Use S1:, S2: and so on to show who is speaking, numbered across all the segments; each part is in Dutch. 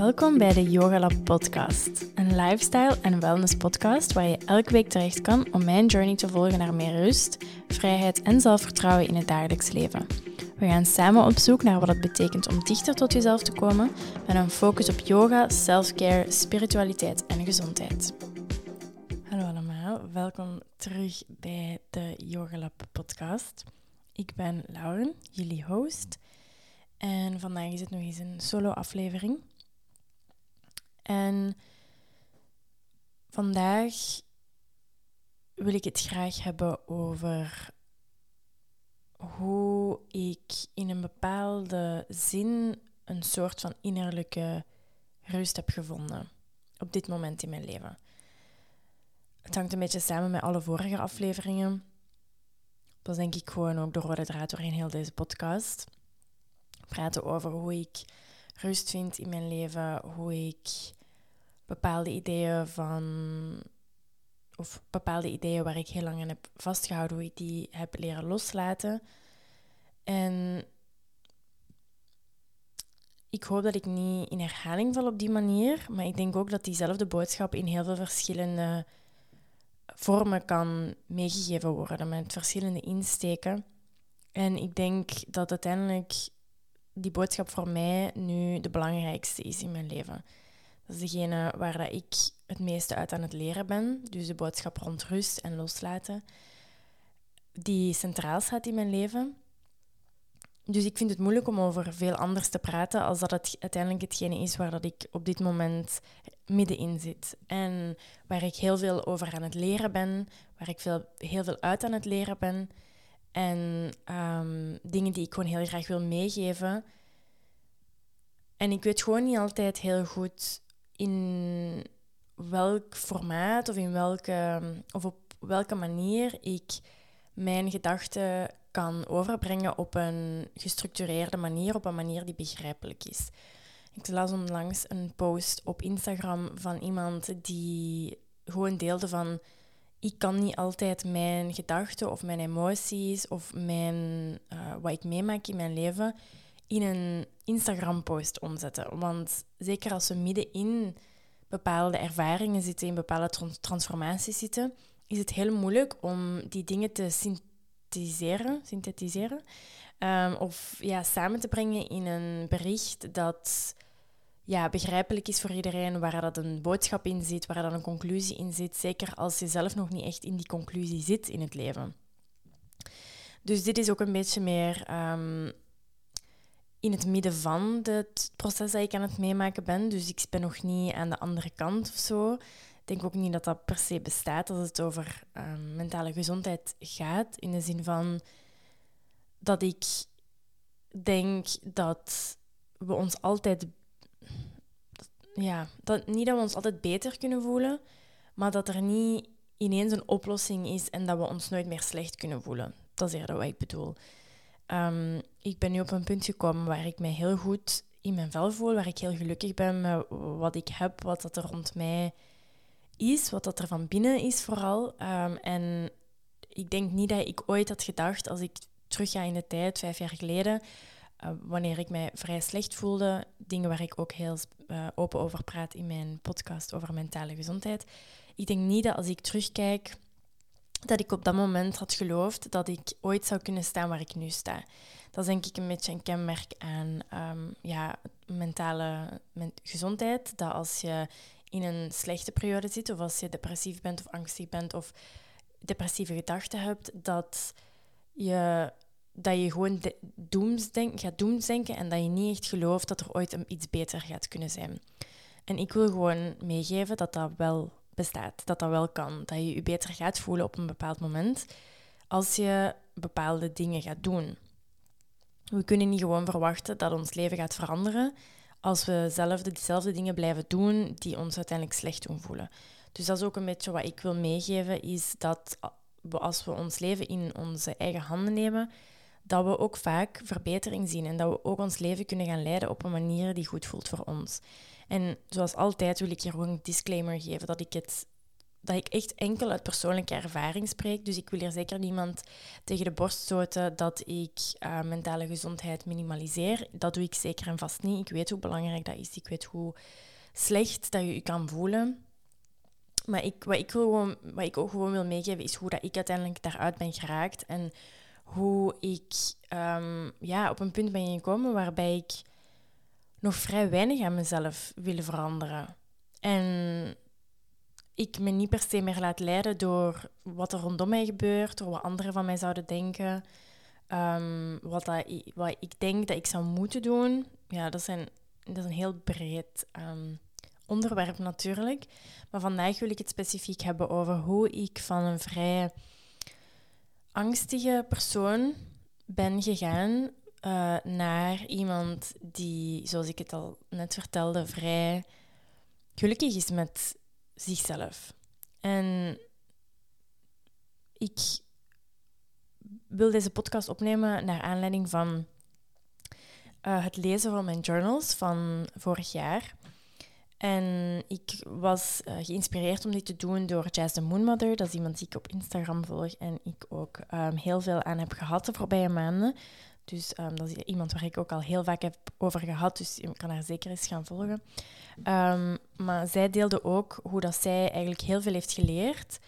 S1: Welkom bij de Yoga Lab podcast, een lifestyle en wellness podcast waar je elke week terecht kan om mijn journey te volgen naar meer rust, vrijheid en zelfvertrouwen in het dagelijks leven. We gaan samen op zoek naar wat het betekent om dichter tot jezelf te komen met een focus op yoga, self-care, spiritualiteit en gezondheid. Hallo allemaal, welkom terug bij de Yoga Lab podcast. Ik ben Lauren, jullie host. En vandaag is het nog eens een solo-aflevering. En vandaag wil ik het graag hebben over hoe ik in een bepaalde zin een soort van innerlijke rust heb gevonden op dit moment in mijn leven. Het hangt een beetje samen met alle vorige afleveringen. Dat denk ik gewoon ook de rode draad doorheen heel deze podcast. Praten over hoe ik rust vind in mijn leven, hoe ik bepaalde ideeën van, of bepaalde ideeën waar ik heel lang aan heb vastgehouden, hoe ik die heb leren loslaten. En ik hoop dat ik niet in herhaling val op die manier, maar ik denk ook dat diezelfde boodschap in heel veel verschillende vormen kan meegegeven worden, met verschillende insteken. En ik denk dat uiteindelijk die boodschap voor mij nu de belangrijkste is in mijn leven. Dat is degene waar dat ik het meeste uit aan het leren ben. Dus de boodschap rond rust en loslaten. Die centraal staat in mijn leven. Dus ik vind het moeilijk om over veel anders te praten als dat het uiteindelijk hetgene is waar dat ik op dit moment middenin zit. En waar ik heel veel over aan het leren ben, waar ik veel, heel veel uit aan het leren ben. En um, dingen die ik gewoon heel graag wil meegeven. En ik weet gewoon niet altijd heel goed in welk formaat of in welke of op welke manier ik mijn gedachten kan overbrengen op een gestructureerde manier, op een manier die begrijpelijk is. Ik las onlangs een post op Instagram van iemand die gewoon deelde van ik kan niet altijd mijn gedachten of mijn emoties of mijn, uh, wat ik meemaak in mijn leven in een Instagram-post omzetten. Want zeker als we midden in bepaalde ervaringen zitten, in bepaalde transformaties zitten, is het heel moeilijk om die dingen te synthetiseren, synthetiseren um, of ja, samen te brengen in een bericht dat ja, begrijpelijk is voor iedereen, waar dat een boodschap in zit, waar dat een conclusie in zit, zeker als je zelf nog niet echt in die conclusie zit in het leven. Dus dit is ook een beetje meer um, in het midden van het proces dat ik aan het meemaken ben. Dus ik ben nog niet aan de andere kant of zo. Ik denk ook niet dat dat per se bestaat als het over um, mentale gezondheid gaat. In de zin van dat ik denk dat we ons altijd. Ja, dat, niet dat we ons altijd beter kunnen voelen, maar dat er niet ineens een oplossing is en dat we ons nooit meer slecht kunnen voelen. Dat is eerder wat ik bedoel. Um, ik ben nu op een punt gekomen waar ik mij heel goed in mijn vel voel, waar ik heel gelukkig ben met wat ik heb, wat dat er rond mij is, wat dat er van binnen is vooral. Um, en ik denk niet dat ik ooit had gedacht, als ik terugga in de tijd, vijf jaar geleden, uh, wanneer ik mij vrij slecht voelde, dingen waar ik ook heel uh, open over praat in mijn podcast over mentale gezondheid. Ik denk niet dat als ik terugkijk dat ik op dat moment had geloofd dat ik ooit zou kunnen staan waar ik nu sta. Dat is denk ik een beetje een kenmerk aan um, ja, mentale gezondheid. Dat als je in een slechte periode zit, of als je depressief bent of angstig bent of depressieve gedachten hebt, dat je, dat je gewoon doemsdenk, gaat doemsdenken en dat je niet echt gelooft dat er ooit iets beter gaat kunnen zijn. En ik wil gewoon meegeven dat dat wel bestaat, dat dat wel kan. Dat je je beter gaat voelen op een bepaald moment als je bepaalde dingen gaat doen. We kunnen niet gewoon verwachten dat ons leven gaat veranderen als we zelf diezelfde dingen blijven doen die ons uiteindelijk slecht doen voelen. Dus dat is ook een beetje wat ik wil meegeven, is dat als we ons leven in onze eigen handen nemen, dat we ook vaak verbetering zien en dat we ook ons leven kunnen gaan leiden op een manier die goed voelt voor ons. En zoals altijd wil ik hier ook een disclaimer geven dat ik het dat ik echt enkel uit persoonlijke ervaring spreek. Dus ik wil hier zeker niemand tegen de borst stoten dat ik uh, mentale gezondheid minimaliseer. Dat doe ik zeker en vast niet. Ik weet hoe belangrijk dat is. Ik weet hoe slecht dat je je kan voelen. Maar ik, wat, ik gewoon, wat ik ook gewoon wil meegeven is hoe dat ik uiteindelijk daaruit ben geraakt. En hoe ik um, ja, op een punt ben gekomen waarbij ik nog vrij weinig aan mezelf wil veranderen. En ik me niet per se meer laat leiden door wat er rondom mij gebeurt, door wat anderen van mij zouden denken. Um, wat, dat, wat ik denk dat ik zou moeten doen. Ja, dat, zijn, dat is een heel breed um, onderwerp natuurlijk. Maar vandaag wil ik het specifiek hebben over hoe ik van een vrij angstige persoon ben gegaan uh, naar iemand die, zoals ik het al net vertelde, vrij gelukkig is met zichzelf. En ik wil deze podcast opnemen naar aanleiding van uh, het lezen van mijn journals van vorig jaar. En ik was uh, geïnspireerd om dit te doen door Jazz the Moonmother. Dat is iemand die ik op Instagram volg en ik ook um, heel veel aan heb gehad de voorbije maanden. Dus um, dat is iemand waar ik ook al heel vaak heb over gehad. Dus je kan haar zeker eens gaan volgen. Um, maar zij deelde ook hoe dat zij eigenlijk heel veel heeft geleerd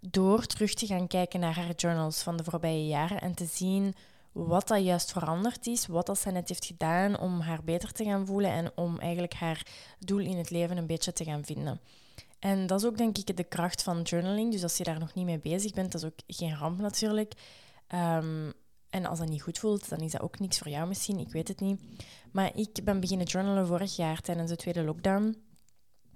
S1: door terug te gaan kijken naar haar journals van de voorbije jaren en te zien wat dat juist veranderd is, wat dat zij net heeft gedaan om haar beter te gaan voelen en om eigenlijk haar doel in het leven een beetje te gaan vinden. En dat is ook denk ik de kracht van journaling. Dus als je daar nog niet mee bezig bent, dat is ook geen ramp natuurlijk. Um, en als dat niet goed voelt, dan is dat ook niks voor jou misschien, ik weet het niet. Maar ik ben beginnen journalen vorig jaar tijdens de tweede lockdown.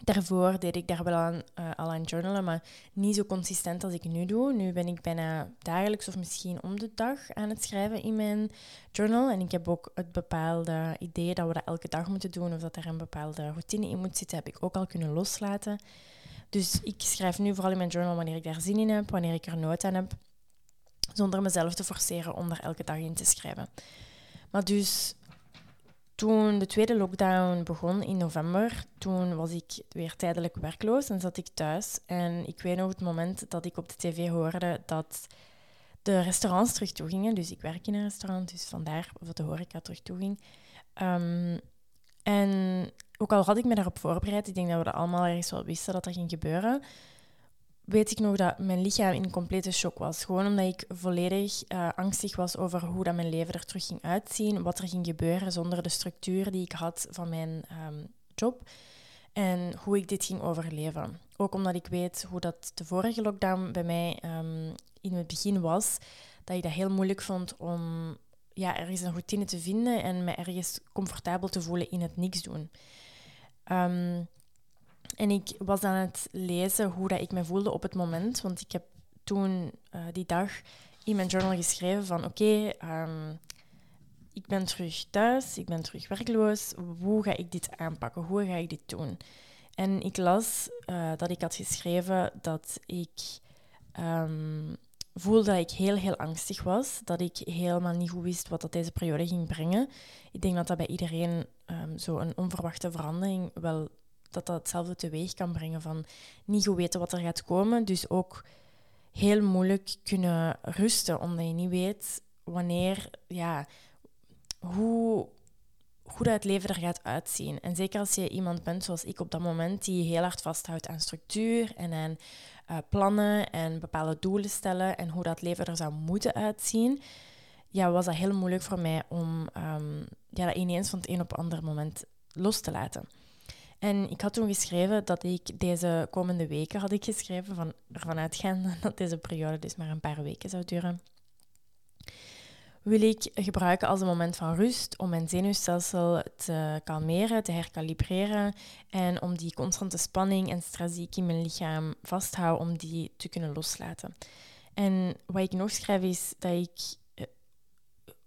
S1: Daarvoor deed ik daar wel aan, uh, al aan journalen, maar niet zo consistent als ik nu doe. Nu ben ik bijna dagelijks of misschien om de dag aan het schrijven in mijn journal. En ik heb ook het bepaalde idee dat we dat elke dag moeten doen of dat er een bepaalde routine in moet zitten, heb ik ook al kunnen loslaten. Dus ik schrijf nu vooral in mijn journal wanneer ik daar zin in heb, wanneer ik er nood aan heb zonder mezelf te forceren om daar elke dag in te schrijven. Maar dus toen de tweede lockdown begon in november, toen was ik weer tijdelijk werkloos en zat ik thuis. En ik weet nog het moment dat ik op de tv hoorde dat de restaurants terug toegingen. Dus ik werk in een restaurant, dus vandaar dat de horeca terug toeging. Um, en ook al had ik me daarop voorbereid, ik denk dat we dat allemaal ergens wel wisten dat dat ging gebeuren weet ik nog dat mijn lichaam in complete shock was. Gewoon omdat ik volledig uh, angstig was over hoe dat mijn leven er terug ging uitzien, wat er ging gebeuren zonder de structuur die ik had van mijn um, job en hoe ik dit ging overleven. Ook omdat ik weet hoe dat de vorige lockdown bij mij um, in het begin was, dat ik dat heel moeilijk vond om ja, ergens een routine te vinden en me ergens comfortabel te voelen in het niks doen. Um, en ik was aan het lezen hoe dat ik me voelde op het moment. Want ik heb toen uh, die dag in mijn journal geschreven van oké, ehm, ik ben terug thuis, ik ben terug werkloos. Hoe ga ik dit aanpakken? Hoe ga ik dit doen? En ik las uh, dat ik had geschreven dat ik um, voelde dat ik heel, heel angstig was. Dat ik helemaal niet goed wist wat dat deze periode ging brengen. Ik denk dat dat bij iedereen um, zo een onverwachte verandering wel dat dat hetzelfde teweeg kan brengen van niet goed weten wat er gaat komen. Dus ook heel moeilijk kunnen rusten, omdat je niet weet wanneer, ja, hoe, hoe dat het leven er gaat uitzien. En zeker als je iemand bent zoals ik op dat moment, die heel hard vasthoudt aan structuur en aan uh, plannen en bepaalde doelen stellen en hoe dat leven er zou moeten uitzien, ja, was dat heel moeilijk voor mij om um, ja, dat ineens van het een op het andere moment los te laten. En ik had toen geschreven dat ik deze komende weken, had ik geschreven, van, ervan uitgaan dat deze periode dus maar een paar weken zou duren, wil ik gebruiken als een moment van rust om mijn zenuwstelsel te kalmeren, te herkalibreren en om die constante spanning en stress die ik in mijn lichaam vasthoud, om die te kunnen loslaten. En wat ik nog schrijf is dat ik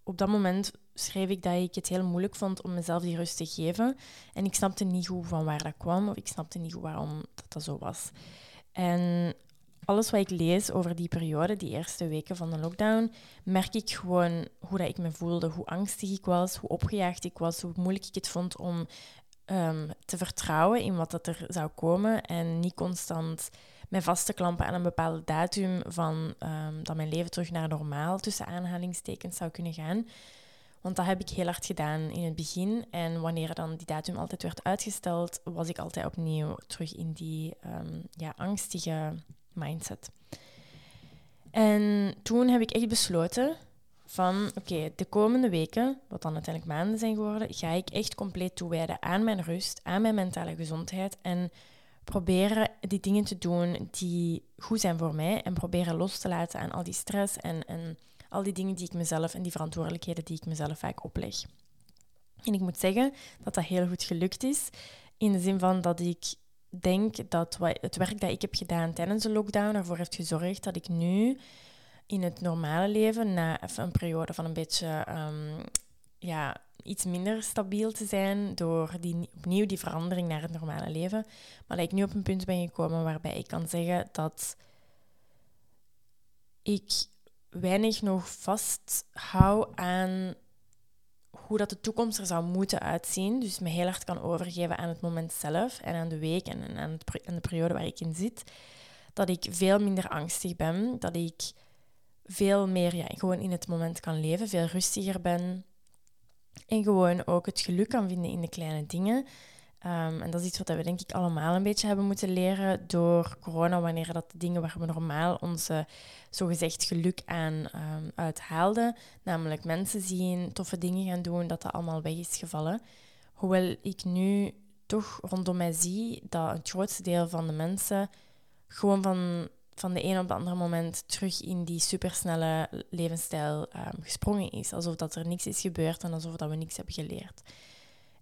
S1: op dat moment schreef ik dat ik het heel moeilijk vond om mezelf die rust te geven. En ik snapte niet goed van waar dat kwam, of ik snapte niet waarom dat, dat zo was. En alles wat ik lees over die periode, die eerste weken van de lockdown, merk ik gewoon hoe dat ik me voelde, hoe angstig ik was, hoe opgejaagd ik was, hoe moeilijk ik het vond om um, te vertrouwen in wat dat er zou komen en niet constant mij vast te klampen aan een bepaalde datum van um, dat mijn leven terug naar normaal tussen aanhalingstekens zou kunnen gaan. Want dat heb ik heel hard gedaan in het begin. En wanneer dan die datum altijd werd uitgesteld, was ik altijd opnieuw terug in die um, ja, angstige mindset. En toen heb ik echt besloten van oké, de komende weken, wat dan uiteindelijk maanden zijn geworden, ga ik echt compleet toewijden aan mijn rust, aan mijn mentale gezondheid en proberen die dingen te doen die goed zijn voor mij en proberen los te laten aan al die stress en, en al die dingen die ik mezelf en die verantwoordelijkheden die ik mezelf vaak opleg. En ik moet zeggen dat dat heel goed gelukt is, in de zin van dat ik denk dat het werk dat ik heb gedaan tijdens de lockdown ervoor heeft gezorgd dat ik nu in het normale leven, na een periode van een beetje ehm, ja, iets minder stabiel te zijn door die, opnieuw die verandering naar het normale leven, maar dat ik nu op een punt ben gekomen waarbij ik kan zeggen dat ik weinig nog vasthoud aan hoe dat de toekomst er zou moeten uitzien. Dus me heel hard kan overgeven aan het moment zelf en aan de week en aan, aan de periode waar ik in zit. Dat ik veel minder angstig ben, dat ik veel meer ja, gewoon in het moment kan leven, veel rustiger ben. En gewoon ook het geluk kan vinden in de kleine dingen. Ehm, en dat is iets wat we denk ik allemaal een beetje hebben moeten leren door corona, wanneer dat de dingen waar we normaal onze zogezegd geluk aan um, uithaalden, namelijk mensen zien, toffe dingen gaan doen, dat dat allemaal weg is gevallen. Hoewel ik nu toch rondom mij zie dat het grootste deel van de mensen gewoon van van de een op de andere moment terug in die supersnelle levensstijl um, gesprongen is. Alsof dat er niks is gebeurd en alsof dat we niks hebben geleerd.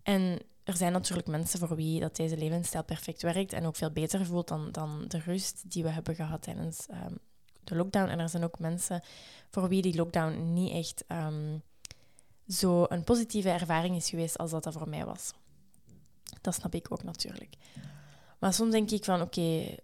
S1: En er zijn natuurlijk mensen voor wie dat deze levensstijl perfect werkt en ook veel beter voelt dan, dan de rust die we hebben gehad tijdens um, de lockdown. En er zijn ook mensen voor wie die lockdown niet echt um, zo een positieve ervaring is geweest als dat dat voor mij was. Dat snap ik ook natuurlijk. Maar soms denk ik van oké,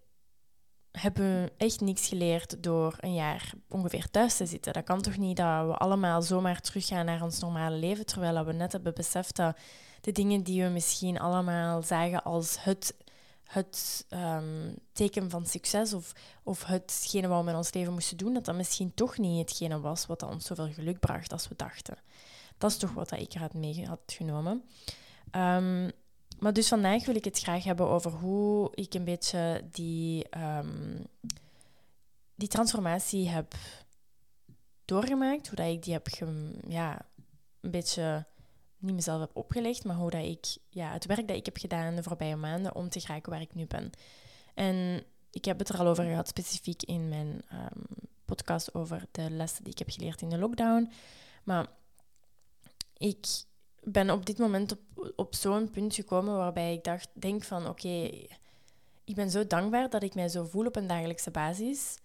S1: hebben echt niks geleerd door een jaar ongeveer thuis te zitten. Dat kan toch niet dat we allemaal zomaar teruggaan naar ons normale leven, terwijl we net hebben beseft dat de dingen die we misschien allemaal zagen als het, het um, teken van succes of, of hetgene wat we in ons leven moesten doen, dat dat misschien toch niet hetgene was wat ons zoveel geluk bracht als we dachten. Dat is toch wat ik eruit mee had genomen. Um, maar dus vandaag wil ik het graag hebben over hoe ik een beetje die, um, die transformatie heb doorgemaakt. Hoe dat ik die heb ja, een beetje niet mezelf heb opgelegd, maar hoe dat ik ja, het werk dat ik heb gedaan de voorbije maanden om te geraken waar ik nu ben. En ik heb het er al over gehad, specifiek in mijn um, podcast over de lessen die ik heb geleerd in de lockdown. Maar ik ben op dit moment op, op zo'n punt gekomen waarbij ik dacht, denk van oké, ik ben zo dankbaar dat ik mij zo voel op een dagelijkse basis,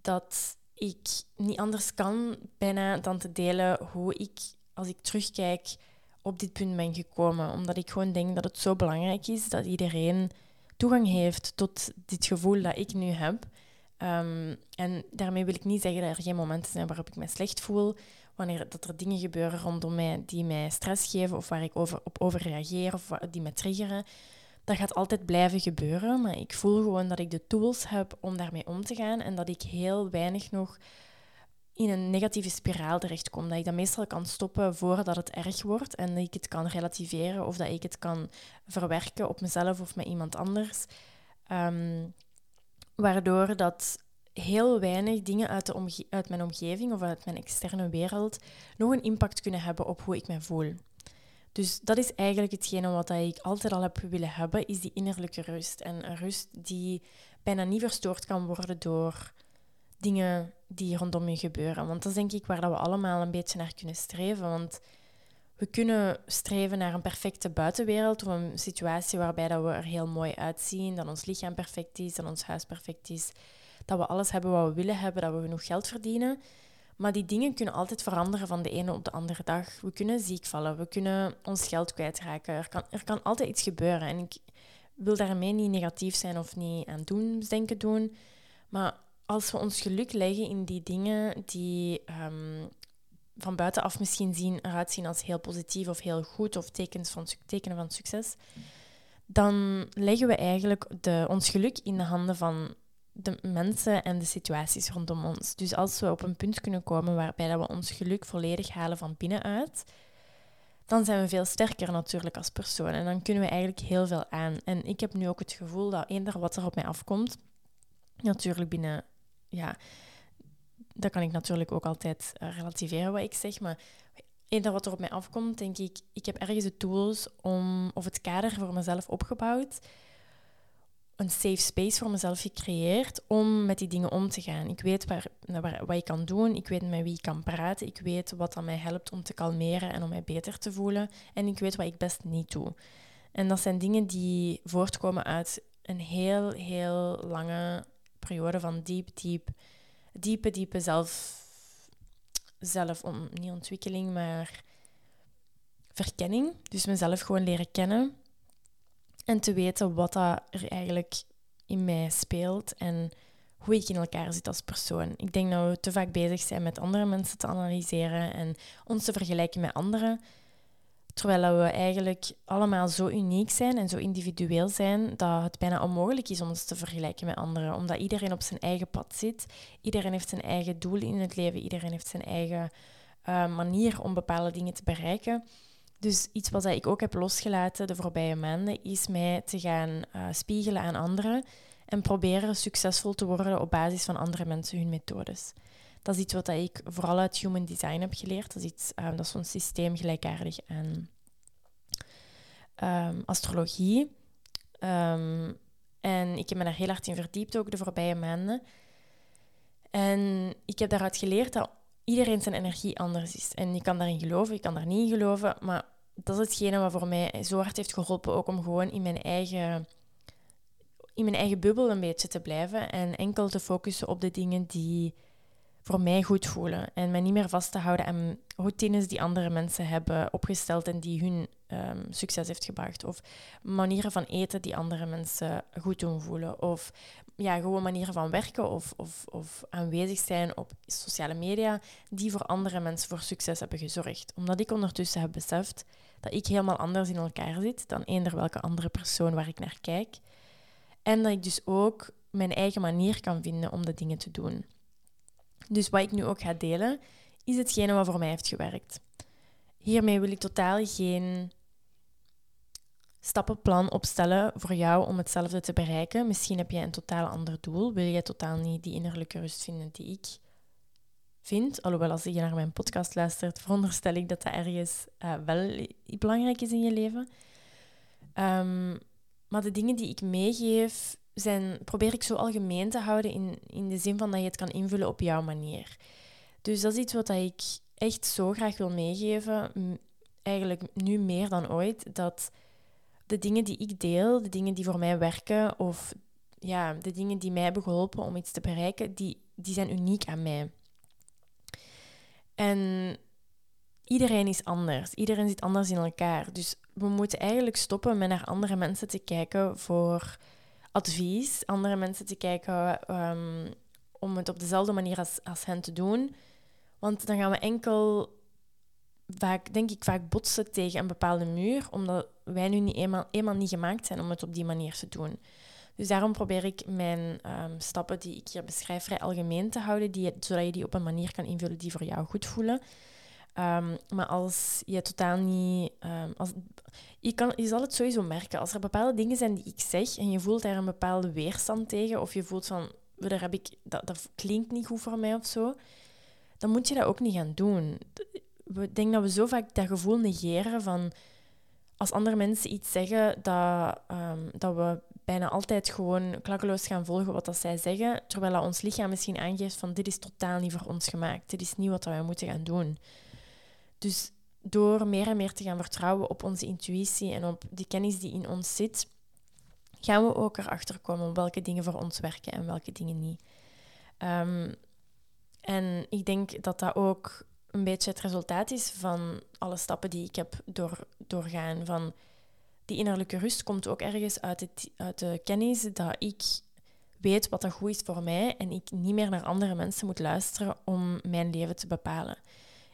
S1: dat ik niet anders kan bijna dan te delen hoe ik, als ik terugkijk, op dit punt ben gekomen. Omdat ik gewoon denk dat het zo belangrijk is dat iedereen toegang heeft tot dit gevoel dat ik nu heb. Um, en daarmee wil ik niet zeggen dat er geen momenten zijn waarop ik me slecht voel wanneer dat er dingen gebeuren rondom mij die mij stress geven of waar ik over, op of die me triggeren. Dat gaat altijd blijven gebeuren, maar ik voel gewoon dat ik de tools heb om daarmee om te gaan en dat ik heel weinig nog in een negatieve spiraal terechtkom. Dat ik dat meestal kan stoppen voordat het erg wordt en dat ik het kan relativeren of dat ik het kan verwerken op mezelf of met iemand anders. Um, waardoor dat heel weinig dingen uit, de uit mijn omgeving of uit mijn externe wereld nog een impact kunnen hebben op hoe ik me voel. Dus dat is eigenlijk hetgene wat ik altijd al heb willen hebben, is die innerlijke rust. En een rust die bijna niet verstoord kan worden door dingen die rondom je gebeuren. Want dat is denk ik waar dat we allemaal een beetje naar kunnen streven. Want we kunnen streven naar een perfecte buitenwereld of een situatie waarbij dat we er heel mooi uitzien, dat ons lichaam perfect is, dat ons huis perfect is, dat we alles hebben wat we willen hebben, dat we genoeg geld verdienen. Maar die dingen kunnen altijd veranderen van de ene op de andere dag. We kunnen ziek vallen, we kunnen ons geld kwijtraken. Er kan, er kan altijd iets gebeuren. En ik wil daarmee niet negatief zijn of niet aan doemsdenken doen. Maar als we ons geluk leggen in die dingen die um, van buitenaf misschien zien, eruit zien als heel positief of heel goed of tekens van, tekenen van succes, dan leggen we eigenlijk de, ons geluk in de handen van de mensen en de situaties rondom ons. Dus als we op een punt kunnen komen waarbij dat we ons geluk volledig halen van binnenuit, dan zijn we veel sterker natuurlijk als persoon. En dan kunnen we eigenlijk heel veel aan. En ik heb nu ook het gevoel dat eender wat er op mij afkomt, natuurlijk binnen, ja, dat kan ik natuurlijk ook altijd uh, relativeren wat ik zeg, maar eender wat er op mij afkomt, denk ik, ik heb ergens de tools om, of het kader voor mezelf opgebouwd, een safe space voor mezelf gecreëerd om met die dingen om te gaan. Ik weet waar, waar, wat ik kan doen, ik weet met wie ik kan praten, ik weet wat aan mij helpt om te kalmeren en om mij beter te voelen en ik weet wat ik best niet doe. En dat zijn dingen die voortkomen uit een heel, heel lange periode van diep, diep, diepe, diepe zelf, zelf niet ontwikkeling, maar verkenning. Dus mezelf gewoon leren kennen en te weten wat dat er eigenlijk in mij speelt en hoe ik in elkaar zit als persoon. Ik denk dat we te vaak bezig zijn met andere mensen te analyseren en ons te vergelijken met anderen. Terwijl we eigenlijk allemaal zo uniek zijn en zo individueel zijn dat het bijna onmogelijk is om ons te vergelijken met anderen. Omdat iedereen op zijn eigen pad zit. Iedereen heeft zijn eigen doel in het leven. Iedereen heeft zijn eigen uh, manier om bepaalde dingen te bereiken. Dus iets wat ik ook heb losgelaten de voorbije maanden, is mij te gaan uh, spiegelen aan anderen en proberen succesvol te worden op basis van andere mensen hun methodes. Dat is iets wat ik vooral uit human design heb geleerd. Dat is, iets, uh, dat is zo'n systeem gelijkaardig aan um, astrologie. Um, en ik heb me daar heel hard in verdiept ook de voorbije maanden. En ik heb daaruit geleerd dat iedereen zijn energie anders is. En je kan daarin geloven, je kan daar niet in geloven. Maar dat is hetgene wat voor mij zo hard heeft geholpen, ook om gewoon in mijn eigen, in mijn eigen bubbel een beetje te blijven. En enkel te focussen op de dingen die voor mij goed voelen. En mij niet meer vast te houden aan routines die andere mensen hebben opgesteld en die hun um, succes heeft gebracht. Of manieren van eten die andere mensen goed doen voelen. Of ja, gewoon manieren van werken of, of, of aanwezig zijn op sociale media die voor andere mensen voor succes hebben gezorgd. Omdat ik ondertussen heb beseft dat ik helemaal anders in elkaar zit dan eender welke andere persoon waar ik naar kijk. En dat ik dus ook mijn eigen manier kan vinden om de dingen te doen. Dus wat ik nu ook ga delen, is hetgene wat voor mij heeft gewerkt. Hiermee wil ik totaal geen stappenplan opstellen voor jou om hetzelfde te bereiken. Misschien heb jij een totaal ander doel. Wil jij totaal niet die innerlijke rust vinden die ik vind? Alhoewel, als je naar mijn podcast luistert, veronderstel ik dat dat ergens uh, wel belangrijk is in je leven. Um, maar de dingen die ik meegeef, zijn, probeer ik zo algemeen te houden in, in de zin van dat je het kan invullen op jouw manier. Dus dat is iets wat ik echt zo graag wil meegeven, eigenlijk nu meer dan ooit, dat de dingen die ik deel, de dingen die voor mij werken of ja, de dingen die mij hebben geholpen om iets te bereiken, die, die zijn uniek aan mij. En iedereen is anders. Iedereen zit anders in elkaar. Dus we moeten eigenlijk stoppen met naar andere mensen te kijken voor advies, andere mensen te kijken um, om het op dezelfde manier als, als hen te doen. Want dan gaan we enkel vaak, denk ik, vaak botsen tegen een bepaalde muur, omdat wij nu niet eenmaal, eenmaal niet gemaakt zijn om het op die manier te doen. Dus daarom probeer ik mijn um, stappen die ik hier beschrijf vrij algemeen te houden, die, zodat je die op een manier kan invullen die voor jou goed voelen. Um, maar als je totaal niet. Um, als, je, kan, je zal het sowieso merken. Als er bepaalde dingen zijn die ik zeg en je voelt daar een bepaalde weerstand tegen, of je voelt van. Daar heb ik, dat, dat klinkt niet goed voor mij of zo, dan moet je dat ook niet gaan doen we denk dat we zo vaak dat gevoel negeren van als andere mensen iets zeggen, dat, um, dat we bijna altijd gewoon klakkeloos gaan volgen wat dat zij zeggen, terwijl dat ons lichaam misschien aangeeft van dit is totaal niet voor ons gemaakt, dit is niet wat wij moeten gaan doen. Dus door meer en meer te gaan vertrouwen op onze intuïtie en op die kennis die in ons zit, gaan we ook erachter komen welke dingen voor ons werken en welke dingen niet. Um, en ik denk dat dat ook een beetje het resultaat is van alle stappen die ik heb door, doorgaan. Van die innerlijke rust komt ook ergens uit, het, uit de kennis dat ik weet wat dat goed is voor mij en ik niet meer naar andere mensen moet luisteren om mijn leven te bepalen.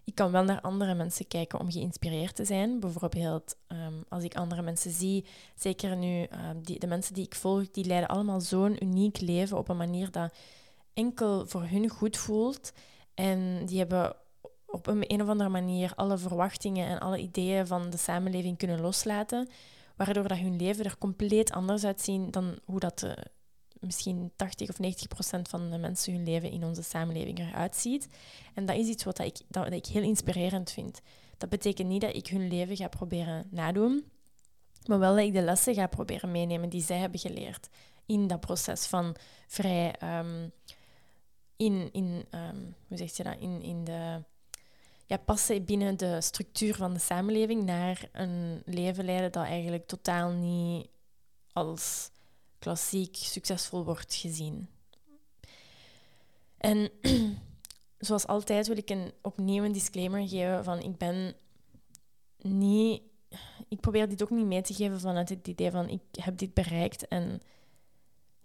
S1: ik kan wel naar andere mensen kijken om geïnspireerd te zijn. Bijvoorbeeld ehm, als ik andere mensen zie, zeker nu ehm, die, de mensen die ik volg, die leiden allemaal zo'n uniek leven op een manier dat enkel voor hun goed voelt. En die hebben op een, een of andere manier alle verwachtingen en alle ideeën van de samenleving kunnen loslaten, waardoor dat hun leven er compleet anders uitzien dan hoe dat de, misschien 80 of 90 procent van de mensen hun leven in onze samenleving eruit ziet. En dat is iets wat ik, dat, ik heel inspirerend vind. Dat betekent niet dat ik hun leven ga proberen nadoen, maar wel dat ik de lessen ga proberen meenemen die zij hebben geleerd in dat proces van vrij um, in, in um, hoe zeg je dat, in, in de ja, passen binnen de structuur van de samenleving naar een leven leiden dat eigenlijk totaal niet als klassiek succesvol wordt gezien. En zoals altijd wil ik een, opnieuw een disclaimer geven van ik ben niet... Ik probeer dit ook niet mee te geven vanuit het idee van ik heb dit bereikt en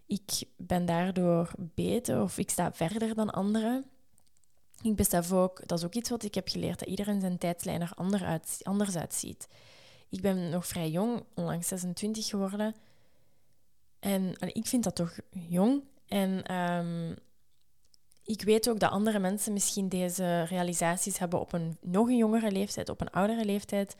S1: ik ben daardoor beter of ik sta verder dan anderen. Ik besef ook, dat is ook iets wat ik heb geleerd, dat iedereen zijn tijdslijn er anders uitziet. Ik ben nog vrij jong, onlangs 26 geworden. En, ik vind dat toch jong. En ehm, ik weet ook dat andere mensen misschien deze realisaties hebben op een nog een jongere leeftijd, op een oudere leeftijd.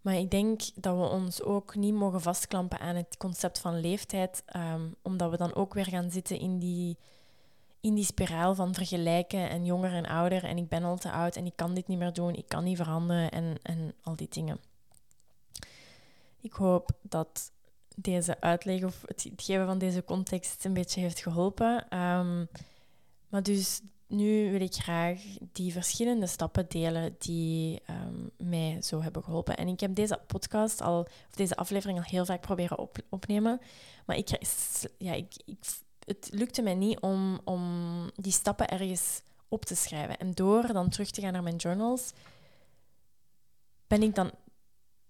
S1: Maar ik denk dat we ons ook niet mogen vastklampen aan het concept van leeftijd, ehm, omdat we dan ook weer gaan zitten in die, in die spiraal van vergelijken en jonger en ouder en ik ben al te oud en ik kan dit niet meer doen, ik kan niet veranderen en, en al die dingen. Ik hoop dat deze uitleg of het geven van deze context een beetje heeft geholpen. Ehm, maar dus nu wil ik graag die verschillende stappen delen die um, mij zo hebben geholpen. En ik heb deze podcast al, of deze aflevering al heel vaak proberen op, opnemen. Maar ik, ja, ik, het lukte mij niet om, om die stappen ergens op te schrijven. En door dan terug te gaan naar mijn journals, ben ik dan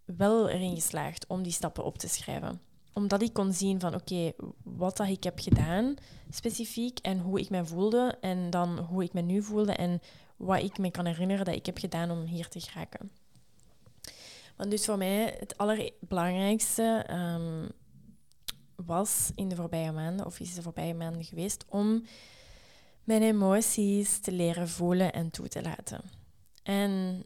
S1: wel erin geslaagd om die stappen op te schrijven omdat ik kon zien van oké, wat dat ik heb gedaan specifiek en hoe ik me voelde en dan hoe ik me nu voelde en wat ik me kan herinneren dat ik heb gedaan om hier te geraken. Want dus voor mij het allerbelangrijkste um, was in de voorbije maanden, of is de voorbije maanden geweest, om mijn emoties te leren voelen en toe te laten. En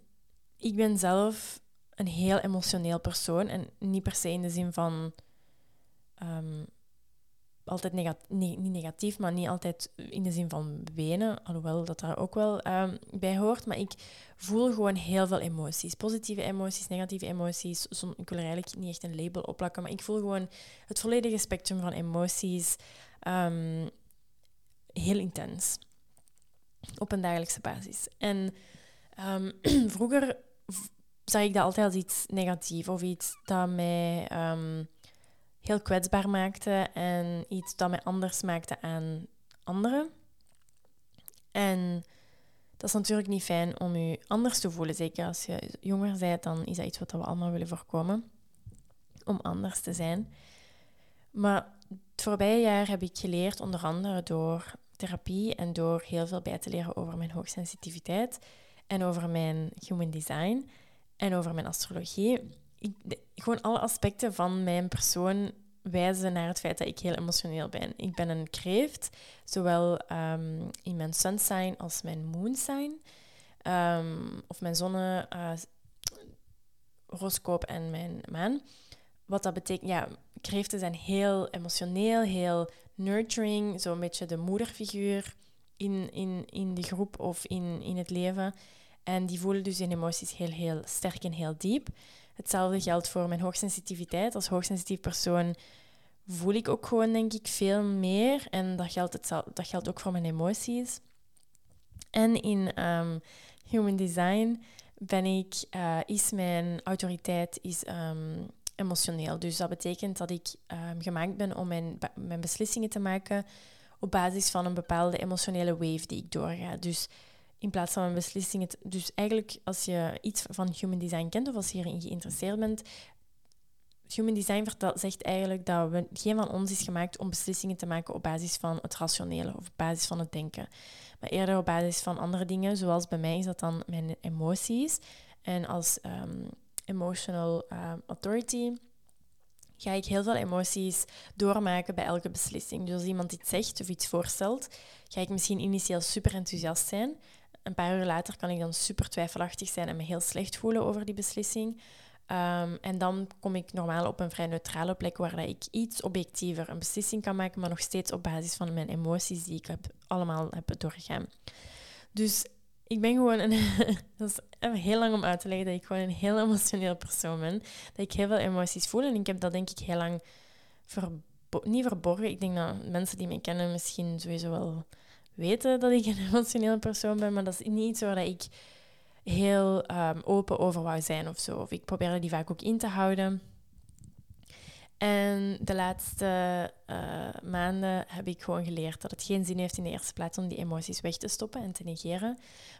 S1: ik ben zelf een heel emotioneel persoon en niet per se in de zin van um, altijd negatief, niet negatief, maar niet altijd in de zin van wenen, alhoewel dat daar ook wel um, bij hoort. Maar ik voel gewoon heel veel emoties. Positieve emoties, negatieve emoties. ik wil er eigenlijk niet echt een label op plakken, maar ik voel gewoon het volledige spectrum van emoties um, heel intens. Op een dagelijkse basis. En vroeger zag ik dat altijd als iets negatiefs of iets dat mij heel kwetsbaar maakte en iets dat mij anders maakte aan anderen. En dat is natuurlijk niet fijn om je anders te voelen. Zeker als je jonger bent, dan is dat iets wat we allemaal willen voorkomen. Om anders te zijn. Maar het voorbije jaar heb ik geleerd, onder andere door therapie en door heel veel bij te leren over mijn hoogsensitiviteit en over mijn human design en over mijn astrologie, ik, gewoon alle aspecten van mijn persoon wijzen naar het feit dat ik heel emotioneel ben. Ik ben een kreeft, zowel um, in mijn sun sign als mijn moon sign. Um, of mijn zonne uh, horoscoop en mijn maan. Wat dat betekent, ja, kreeften zijn heel emotioneel, heel nurturing, zo'n beetje de moederfiguur in, in, in de groep of in, in het leven. En die voelen dus hun emoties heel, heel sterk en heel diep. Hetzelfde geldt voor mijn hoogsensitiviteit. Als hoogsensitief persoon voel ik ook gewoon, denk ik, veel meer. En dat geldt, het, dat geldt ook voor mijn emoties. En in um, Human Design ben ik, uh, is mijn autoriteit is, um, emotioneel. Dus dat betekent dat ik um, gemaakt ben om mijn, mijn beslissingen te maken op basis van een bepaalde emotionele wave die ik doorga. Dus in plaats van een beslissing. Dus eigenlijk, als je iets van human design kent of als je hierin geïnteresseerd bent, Human Design zegt eigenlijk dat we, geen van ons is gemaakt om beslissingen te maken op basis van het rationele of op basis van het denken. Maar eerder op basis van andere dingen, zoals bij mij is dat dan mijn emoties. En als um, emotional um, authority ga ik heel veel emoties doormaken bij elke beslissing. Dus als iemand iets zegt of iets voorstelt, ga ik misschien initieel super enthousiast zijn. Een paar uur later kan ik dan super twijfelachtig zijn en me heel slecht voelen over die beslissing. Ehm, en dan kom ik normaal op een vrij neutrale plek waar dat ik iets objectiever een beslissing kan maken, maar nog steeds op basis van mijn emoties die ik heb, allemaal heb doorgegaan. Dus ik ben gewoon een. dat is heel lang om uit te leggen dat ik gewoon een heel emotioneel persoon ben. Dat ik heel veel emoties voel. En ik heb dat denk ik heel lang niet verborgen. Ik denk dat mensen die mij kennen misschien sowieso wel weten dat ik een emotioneel persoon ben. Maar dat is niet iets waar ik heel um, open over wou zijn of zo. Of ik probeerde die vaak ook in te houden. En de laatste uh, maanden heb ik gewoon geleerd dat het geen zin heeft in de eerste plaats om die emoties weg te stoppen en te negeren.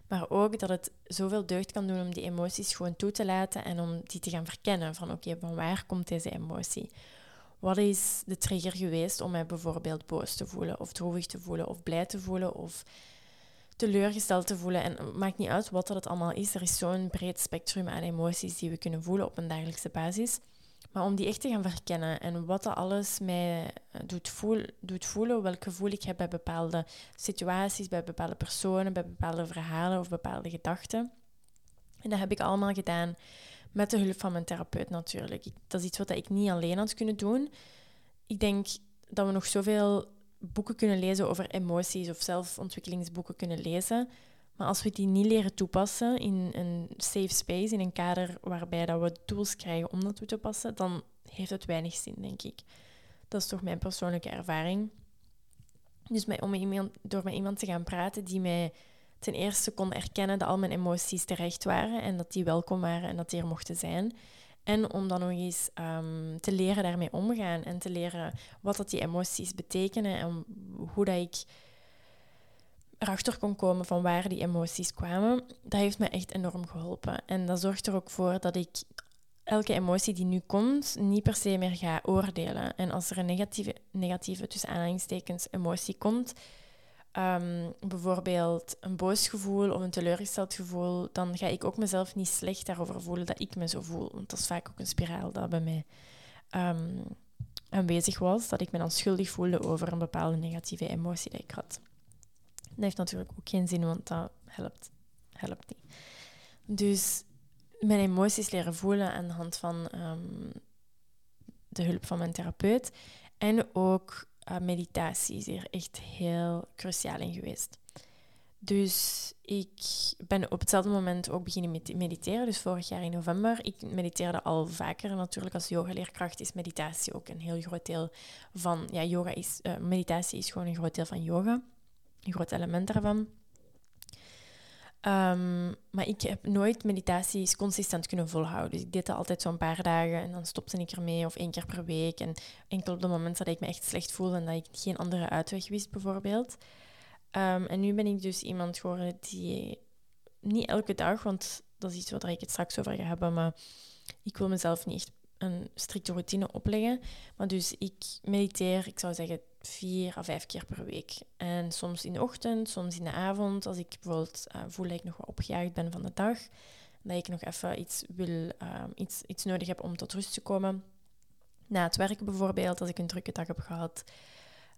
S1: Maar ook dat het zoveel deugd kan doen om die emoties gewoon toe te laten en om die te gaan verkennen. Van oké, van waar komt deze emotie? Wat is de trigger geweest om mij bijvoorbeeld boos te voelen, of droevig te voelen, of blij te voelen, of teleurgesteld te voelen. En het maakt niet uit wat dat het allemaal is. Er is zo'n breed spectrum aan emoties die we kunnen voelen op een dagelijkse basis. Maar om die echt te gaan verkennen en wat dat alles mij eh, doet, voel, doet voelen, welk gevoel ik heb bij bepaalde situaties, bij bepaalde personen, bij bepaalde verhalen of bepaalde gedachten. En dat heb ik allemaal gedaan met de hulp van mijn therapeut natuurlijk. dat is iets wat ik niet alleen had kunnen doen. Ik denk dat we nog zoveel boeken kunnen lezen over emoties of zelfontwikkelingsboeken kunnen lezen. Maar als we die niet leren toepassen in een safe space, in een kader waarbij dat we tools krijgen om dat toe te passen, dan heeft het weinig zin, denk ik. Dat is toch mijn persoonlijke ervaring. Dus met, om iemand, door met iemand te gaan praten die mij ten eerste kon erkennen dat al mijn emoties terecht waren en dat die welkom waren en dat die er mochten zijn. En om dan nog eens um, te leren daarmee omgaan en te leren wat dat die emoties betekenen en hoe dat ik erachter kon komen van waar die emoties kwamen, dat heeft me echt enorm geholpen. En dat zorgt er ook voor dat ik elke emotie die nu komt, niet per se meer ga oordelen. En als er een negatieve, negatieve tussen aanhalingstekens, emotie komt, ehm, bijvoorbeeld een boos gevoel of een teleurgesteld gevoel, dan ga ik ook mezelf niet slecht daarover voelen dat ik me zo voel. Want dat is vaak ook een spiraal dat bij mij um, aanwezig was, dat ik me dan schuldig voelde over een bepaalde negatieve emotie die ik had. Dat heeft natuurlijk ook geen zin, want dat helpt, helpt niet. Dus mijn emoties leren voelen aan de hand van ehm, de hulp van mijn therapeut. En ook uh, meditatie is hier echt heel cruciaal in geweest. Dus ik ben op hetzelfde moment ook beginnen met mediteren. Dus vorig jaar in november. Ik mediteerde al vaker. Natuurlijk als yogaleerkracht is meditatie ook een heel groot deel van... Ja, yoga is, uh, meditatie is gewoon een groot deel van yoga een groot element daarvan. Ehm, maar ik heb nooit meditaties consistent kunnen volhouden. Dus ik deed dat altijd zo'n paar dagen en dan stopte ik ermee of één keer per week. En enkel op de momenten dat ik me echt slecht voelde en dat ik geen andere uitweg wist, bijvoorbeeld. Ehm, en nu ben ik dus iemand geworden die niet elke dag, want dat is iets waar ik het straks over ga hebben, maar ik wil mezelf niet echt een strikte routine opleggen. Maar dus ik mediteer, ik zou zeggen, vier à vijf keer per week. En soms in de ochtend, soms in de avond, als ik bijvoorbeeld uh, voel dat ik nog wat opgejaagd ben van de dag, dat ik nog even iets, wil, uh, iets, iets nodig heb om tot rust te komen. Na het werken bijvoorbeeld, als ik een drukke dag heb gehad.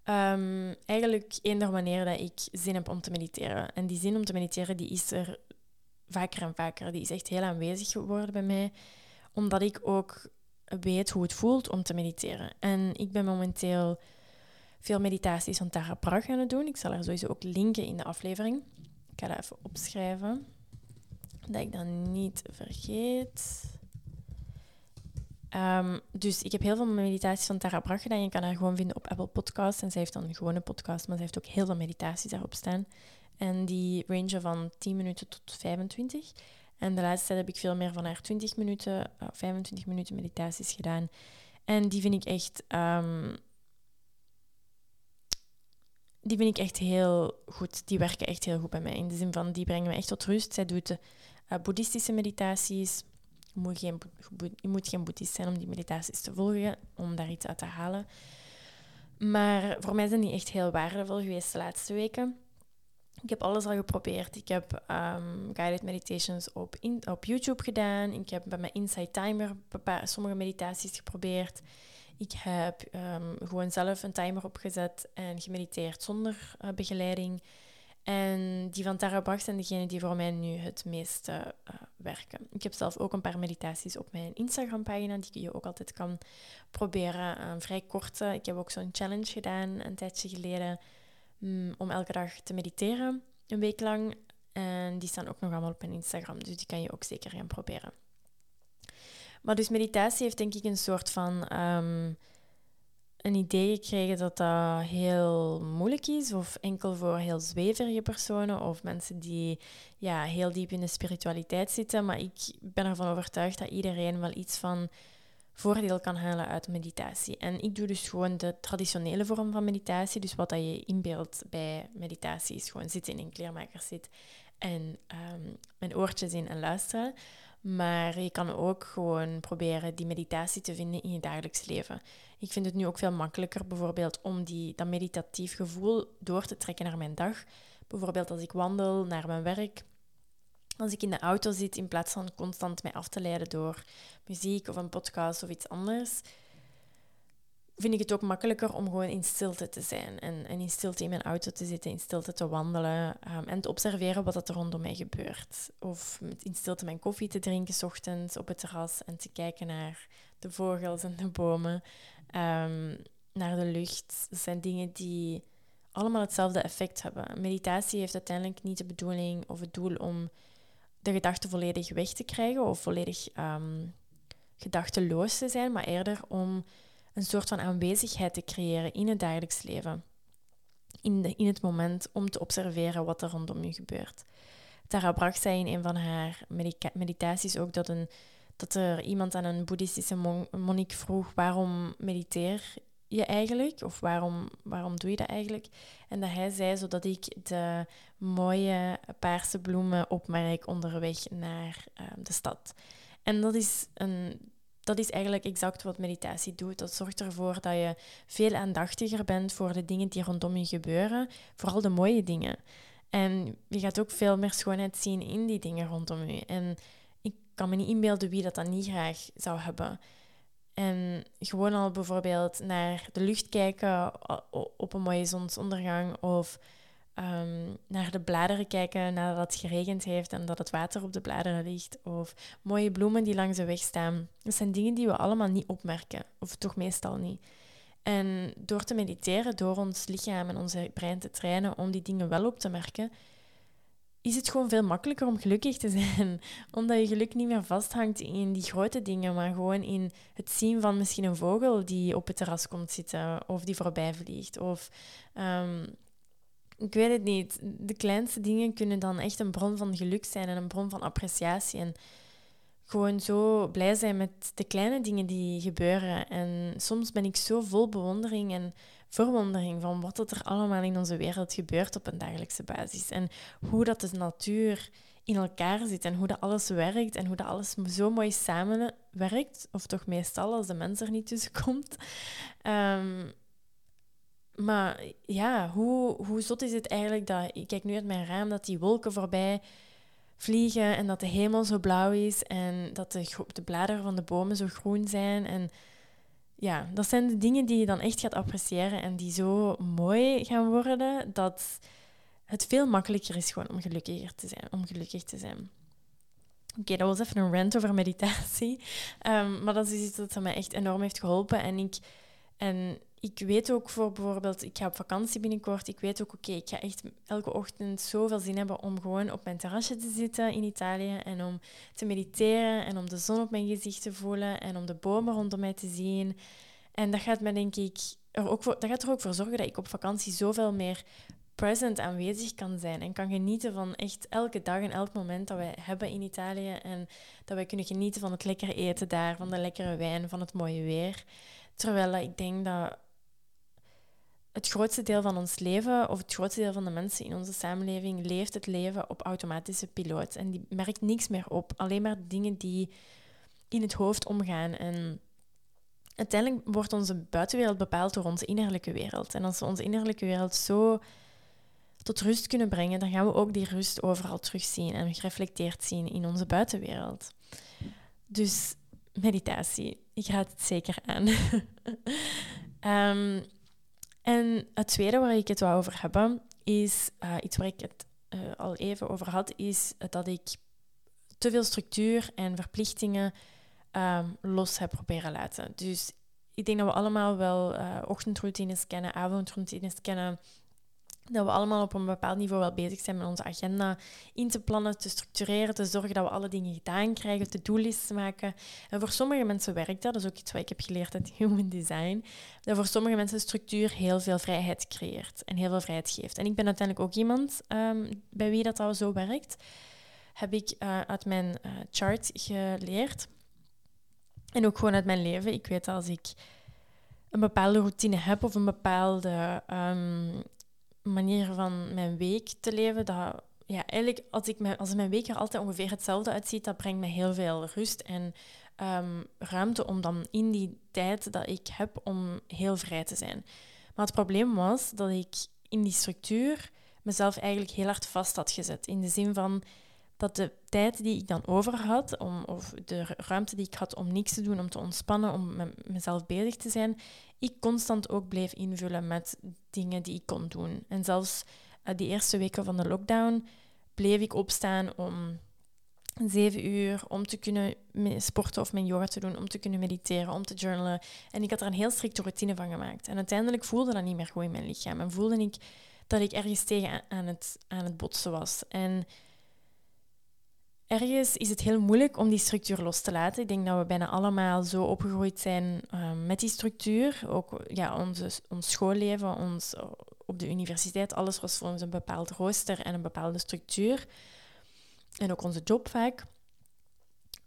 S1: Um, eigenlijk eender wanneer dat ik zin heb om te mediteren. En die zin om te mediteren, die is er vaker en vaker. Die is echt heel aanwezig geworden bij mij. Omdat ik ook weet hoe het voelt om te mediteren. En ik ben momenteel veel meditaties van Tara Brach aan het doen. Ik zal er sowieso ook linken in de aflevering. Ik ga dat even opschrijven, dat ik dat niet vergeet. Um, dus ik heb heel veel meditaties van Tara Brach gedaan. Je kan haar gewoon vinden op Apple Podcasts. En zij heeft dan een gewone podcast, maar ze heeft ook heel veel meditaties daarop staan. En die rangen van 10 minuten tot 25. En de laatste tijd heb ik veel meer van haar 20 minuten, 25 minuten meditaties gedaan. En die vind ik echt um, die vind ik echt heel goed. Die werken echt heel goed bij mij. In de zin van, die brengen me echt tot rust. Zij doet uh, boeddhistische meditaties, Je moet, geen, je geen boeddhist zijn om die meditaties te volgen, om daar iets uit te halen. Maar voor mij zijn die echt heel waardevol geweest de laatste weken. Ik heb alles al geprobeerd. Ik heb um, guided meditations op, in, op YouTube gedaan. Ik heb bij mijn Insight Timer sommige meditaties geprobeerd. Ik heb um, gewoon zelf een timer opgezet en gemediteerd zonder uh, begeleiding. En die van Tara Brach zijn degenen die voor mij nu het meeste uh, werken. Ik heb zelf ook een paar meditaties op mijn Instagram-pagina, die je ook altijd kan proberen. Uh, vrij korte. Ik heb ook zo'n challenge gedaan een tijdje geleden mm, om elke dag te mediteren, een week lang. En die staan ook nog allemaal op mijn Instagram, dus die kan je ook zeker gaan proberen. Maar dus meditatie heeft denk ik een soort van ehm, een idee gekregen dat dat heel moeilijk is, of enkel voor heel zweverige personen of mensen die ja, heel diep in de spiritualiteit zitten. Maar ik ben ervan overtuigd dat iedereen wel iets van voordeel kan halen uit meditatie. En ik doe dus gewoon de traditionele vorm van meditatie. Dus wat dat je inbeeldt bij meditatie is gewoon zitten in een kleermakerszit en um, mijn oortjes in en luisteren. Maar je kan ook gewoon proberen die meditatie te vinden in je dagelijks leven. Ik vind het nu ook veel makkelijker bijvoorbeeld om die, dat meditatief gevoel door te trekken naar mijn dag. Bijvoorbeeld als ik wandel naar mijn werk. Als ik in de auto zit, in plaats van constant mij af te leiden door muziek of een podcast of iets anders, vind ik het ook makkelijker om gewoon in stilte te zijn. En, en in stilte in mijn auto te zitten, in stilte te wandelen um, en te observeren wat er rondom mij gebeurt. Of in stilte mijn koffie te drinken, s ochtends op het terras en te kijken naar de vogels en de bomen, um, naar de lucht. Dat zijn dingen die allemaal hetzelfde effect hebben. Meditatie heeft uiteindelijk niet de bedoeling of het doel om de gedachten volledig weg te krijgen of volledig um, gedachteloos te zijn, maar eerder om een soort van aanwezigheid te creëren in het dagelijks leven. In, de, in het moment om te observeren wat er rondom je gebeurt. Tara Brach zei in een van haar meditaties ook dat, een, dat er iemand aan een boeddhistische mon monnik vroeg waarom mediteer je eigenlijk? Of waarom, waarom doe je dat eigenlijk? En dat hij zei, zodat ik de mooie paarse bloemen opmerk onderweg naar uh, de stad. En dat is een dat is eigenlijk exact wat meditatie doet. Dat zorgt ervoor dat je veel aandachtiger bent voor de dingen die rondom je gebeuren, vooral de mooie dingen. En je gaat ook veel meer schoonheid zien in die dingen rondom je. En ik kan me niet inbeelden wie dat dan niet graag zou hebben. En gewoon al bijvoorbeeld naar de lucht kijken op een mooie zonsondergang of um, naar de bladeren kijken nadat het geregend heeft en dat het water op de bladeren ligt. Of mooie bloemen die langs de weg staan. Dat zijn dingen die we allemaal niet opmerken, of toch meestal niet. En door te mediteren, door ons lichaam en onze brein te trainen om die dingen wel op te merken, is het gewoon veel makkelijker om gelukkig te zijn. Omdat je geluk niet meer vasthangt in die grote dingen, maar gewoon in het zien van misschien een vogel die op het terras komt zitten of die voorbij vliegt. Of um, ik weet het niet. De kleinste dingen kunnen dan echt een bron van geluk zijn en een bron van appreciatie. En gewoon zo blij zijn met de kleine dingen die gebeuren. En soms ben ik zo vol bewondering en verwondering van wat er allemaal in onze wereld gebeurt op een dagelijkse basis. En hoe dat de natuur in elkaar zit en hoe dat alles werkt en hoe dat alles zo mooi samenwerkt. Of toch meestal als de mens er niet tussen komt. Um, maar ja, hoe, hoe zot is het eigenlijk dat... Ik kijk nu uit mijn raam dat die wolken voorbij vliegen en dat de hemel zo blauw is en dat de, de bladeren van de bomen zo groen zijn. En ja, dat zijn de dingen die je dan echt gaat appreciëren en die zo mooi gaan worden dat het veel makkelijker is gewoon om gelukkiger te zijn, om gelukkig te zijn. Oké, dat was even een rant over meditatie. Um, maar dat is iets dat mij echt enorm heeft geholpen. En ik, en ik weet ook voor bijvoorbeeld, ik ga op vakantie binnenkort. Ik weet ook, oké, ik ga echt elke ochtend zoveel zin hebben om gewoon op mijn terrasje te zitten in Italië en om te mediteren en om de zon op mijn gezicht te voelen en om de bomen rondom mij te zien. En dat gaat me denk ik er ook voor, dat gaat er ook voor zorgen dat ik op vakantie zoveel meer present aanwezig kan zijn en kan genieten van echt elke dag en elk moment dat wij hebben in Italië en dat wij kunnen genieten van het lekkere eten daar, van de lekkere wijn, van het mooie weer. Terwijl ik denk dat het grootste deel van ons leven, of het grootste deel van de mensen in onze samenleving, leeft het leven op automatische piloot. En die merkt niks meer op. Alleen maar dingen die in het hoofd omgaan. En uiteindelijk wordt onze buitenwereld bepaald door onze innerlijke wereld. En als we onze innerlijke wereld zo tot rust kunnen brengen, dan gaan we ook die rust overal terugzien en gereflecteerd zien in onze buitenwereld. Dus meditatie, ik raad het zeker aan. um, en het tweede waar ik het wou over hebben, is uh, iets waar ik het uh, al even over had, is dat ik te veel structuur en verplichtingen um, los heb proberen laten. Dus ik denk dat we allemaal wel uh, ochtendroutines kennen, avondroutines kennen. Dat we allemaal op een bepaald niveau wel bezig zijn met onze agenda in te plannen, te structureren, te zorgen dat we alle dingen gedaan krijgen, te do-lists maken. En voor sommige mensen werkt dat, dat is ook iets wat ik heb geleerd uit Human Design, dat voor sommige mensen structuur heel veel vrijheid creëert en heel veel vrijheid geeft. En ik ben uiteindelijk ook iemand um, bij wie dat al zo werkt. Heb ik uh, uit mijn uh, chart geleerd en ook gewoon uit mijn leven. Ik weet als ik een bepaalde routine heb of een bepaalde um, manier van mijn week te leven, dat ja, eigenlijk als, ik mijn, als mijn week er altijd ongeveer hetzelfde uitziet, dat brengt me heel veel rust en um, ruimte om dan in die tijd dat ik heb om heel vrij te zijn. Maar het probleem was dat ik in die structuur mezelf eigenlijk heel hard vast had gezet. In de zin van dat de tijd die ik dan over had, om, of de ruimte die ik had om niks te doen, om te ontspannen, om met mezelf bezig te zijn, ik constant ook bleef invullen met dingen die ik kon doen. En zelfs uh, die eerste weken van de lockdown bleef ik opstaan om zeven uur om te kunnen sporten of mijn yoga te doen, om te kunnen mediteren, om te journalen. En ik had er een heel strikte routine van gemaakt. En uiteindelijk voelde dat niet meer goed in mijn lichaam. En voelde ik dat ik ergens tegen aan het, aan het botsen was. En ergens is het heel moeilijk om die structuur los te laten. Ik denk dat we bijna allemaal zo opgegroeid zijn uh, met die structuur. Ook ja, onze, ons schoolleven, ons, op de universiteit, alles was voor ons een bepaald rooster en een bepaalde structuur. En ook onze job vaak.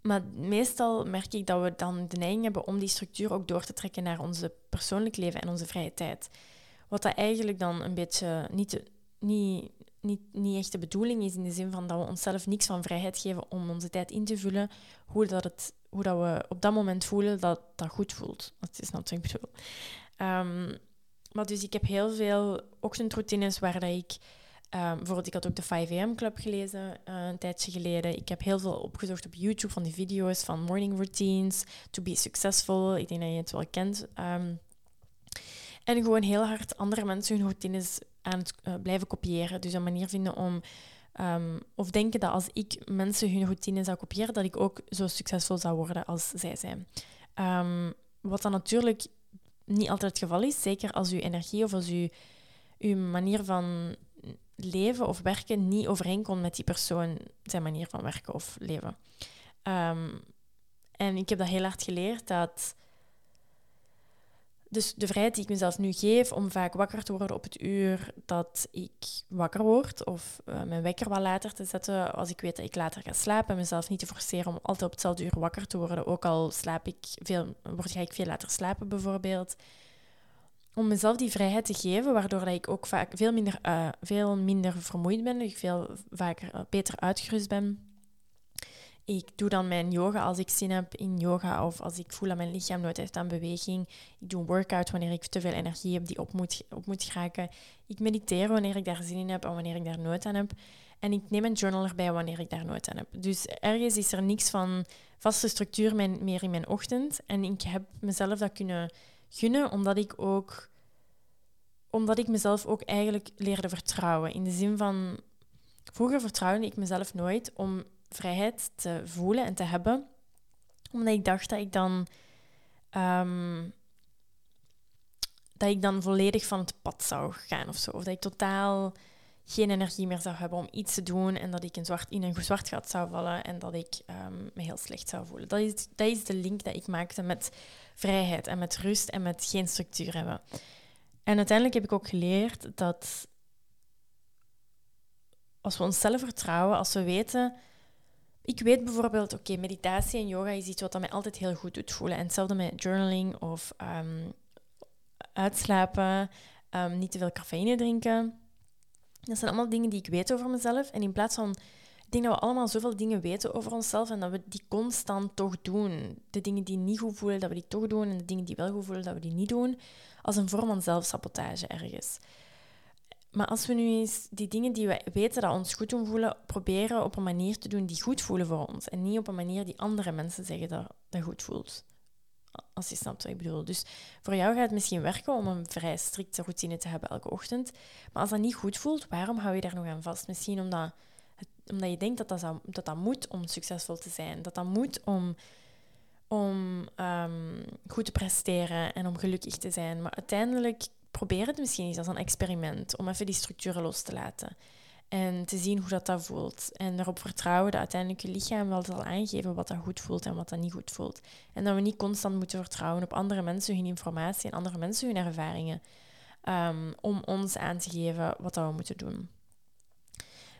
S1: Maar meestal merk ik dat we dan de neiging hebben om die structuur ook door te trekken naar onze persoonlijk leven en onze vrije tijd. Wat dat eigenlijk dan een beetje niet, niet niet, niet echt de bedoeling is in de zin van dat we onszelf niks van vrijheid geven om onze tijd in te vullen, hoe, dat het, hoe dat we op dat moment voelen dat dat goed voelt. Dat is natuurlijk bedoel. Um, maar dus ik heb heel veel ochtendroutines waar dat ik... Um, bijvoorbeeld, ik had ook de 5 am Club gelezen uh, een tijdje geleden. Ik heb heel veel opgezocht op YouTube van die video's van morning routines, to be successful. Ik denk dat je het wel kent. Um, en gewoon heel hard andere mensen hun routines aan het uh, blijven kopiëren. Dus een manier vinden om. Um, of denken dat als ik mensen hun routine zou kopiëren, dat ik ook zo succesvol zou worden als zij zijn. Um, wat dan natuurlijk niet altijd het geval is, zeker als uw energie of als uw, uw manier van leven of werken niet overeenkomt met die persoon zijn manier van werken of leven. Um, en ik heb dat heel hard geleerd dat dus de vrijheid die ik mezelf nu geef om vaak wakker te worden op het uur dat ik wakker word, of uh, mijn wekker wat later te zetten als ik weet dat ik later ga slapen, en mezelf niet te forceren om altijd op hetzelfde uur wakker te worden, ook al slaap ik veel, word, ga ik veel later slapen bijvoorbeeld. Om mezelf die vrijheid te geven, waardoor ik ook vaak veel minder, uh, veel minder vermoeid ben, ik veel vaker uh, beter uitgerust ben. Ik doe dan mijn yoga als ik zin heb in yoga of als ik voel dat mijn lichaam nooit heeft aan beweging. Ik doe een workout wanneer ik te veel energie heb die op moet, op moet geraken. Ik mediteer wanneer ik daar zin in heb en wanneer ik daar nooit aan heb. En ik neem een journal erbij wanneer ik daar nooit aan heb. Dus ergens is er niks van vaste structuur meer in mijn ochtend. En ik heb mezelf dat kunnen gunnen omdat ik ook omdat ik mezelf ook eigenlijk leerde vertrouwen. In de zin van, vroeger vertrouwde ik mezelf nooit om vrijheid te voelen en te hebben. Omdat ik dacht dat ik dan, um, dat ik dan volledig van het pad zou gaan of zo. Of dat ik totaal geen energie meer zou hebben om iets te doen en dat ik in, zwart, in een zwart gat zou vallen en dat ik um, me heel slecht zou voelen. Dat is, dat is de link dat ik maakte met vrijheid en met rust en met geen structuur hebben. En uiteindelijk heb ik ook geleerd dat als we onszelf vertrouwen, als we weten ik weet bijvoorbeeld, oké, meditatie en yoga is iets wat mij altijd heel goed doet voelen. En hetzelfde met journaling of um, uitslapen, um, niet te veel cafeïne drinken. Dat zijn allemaal dingen die ik weet over mezelf. En in plaats van Ik denk dat we allemaal zoveel dingen weten over onszelf en dat we die constant toch doen. De dingen die niet goed voelen, dat we die toch doen. En de dingen die wel goed voelen, dat we die niet doen. Als een vorm van zelfsabotage ergens. Maar als we nu eens die dingen die we weten dat ons goed doen voelen, proberen op een manier te doen die goed voelen voor ons. En niet op een manier die andere mensen zeggen dat dat goed voelt. Als je snapt wat ik bedoel. Dus voor jou gaat het misschien werken om een vrij strikte routine te hebben elke ochtend. Maar als dat niet goed voelt, waarom hou je daar nog aan vast? Misschien omdat, omdat je denkt dat dat, dat dat moet om succesvol te zijn. Dat dat moet om, om um, goed te presteren en om gelukkig te zijn. Maar uiteindelijk probeer het misschien eens als een experiment om even die structuren los te laten. En te zien hoe dat, dat voelt. En erop vertrouwen dat uiteindelijk je lichaam wel zal aangeven wat dat goed voelt en wat dat niet goed voelt. En dat we niet constant moeten vertrouwen op andere mensen, hun informatie en andere mensen, hun ervaringen. Um, om ons aan te geven wat dat we moeten doen.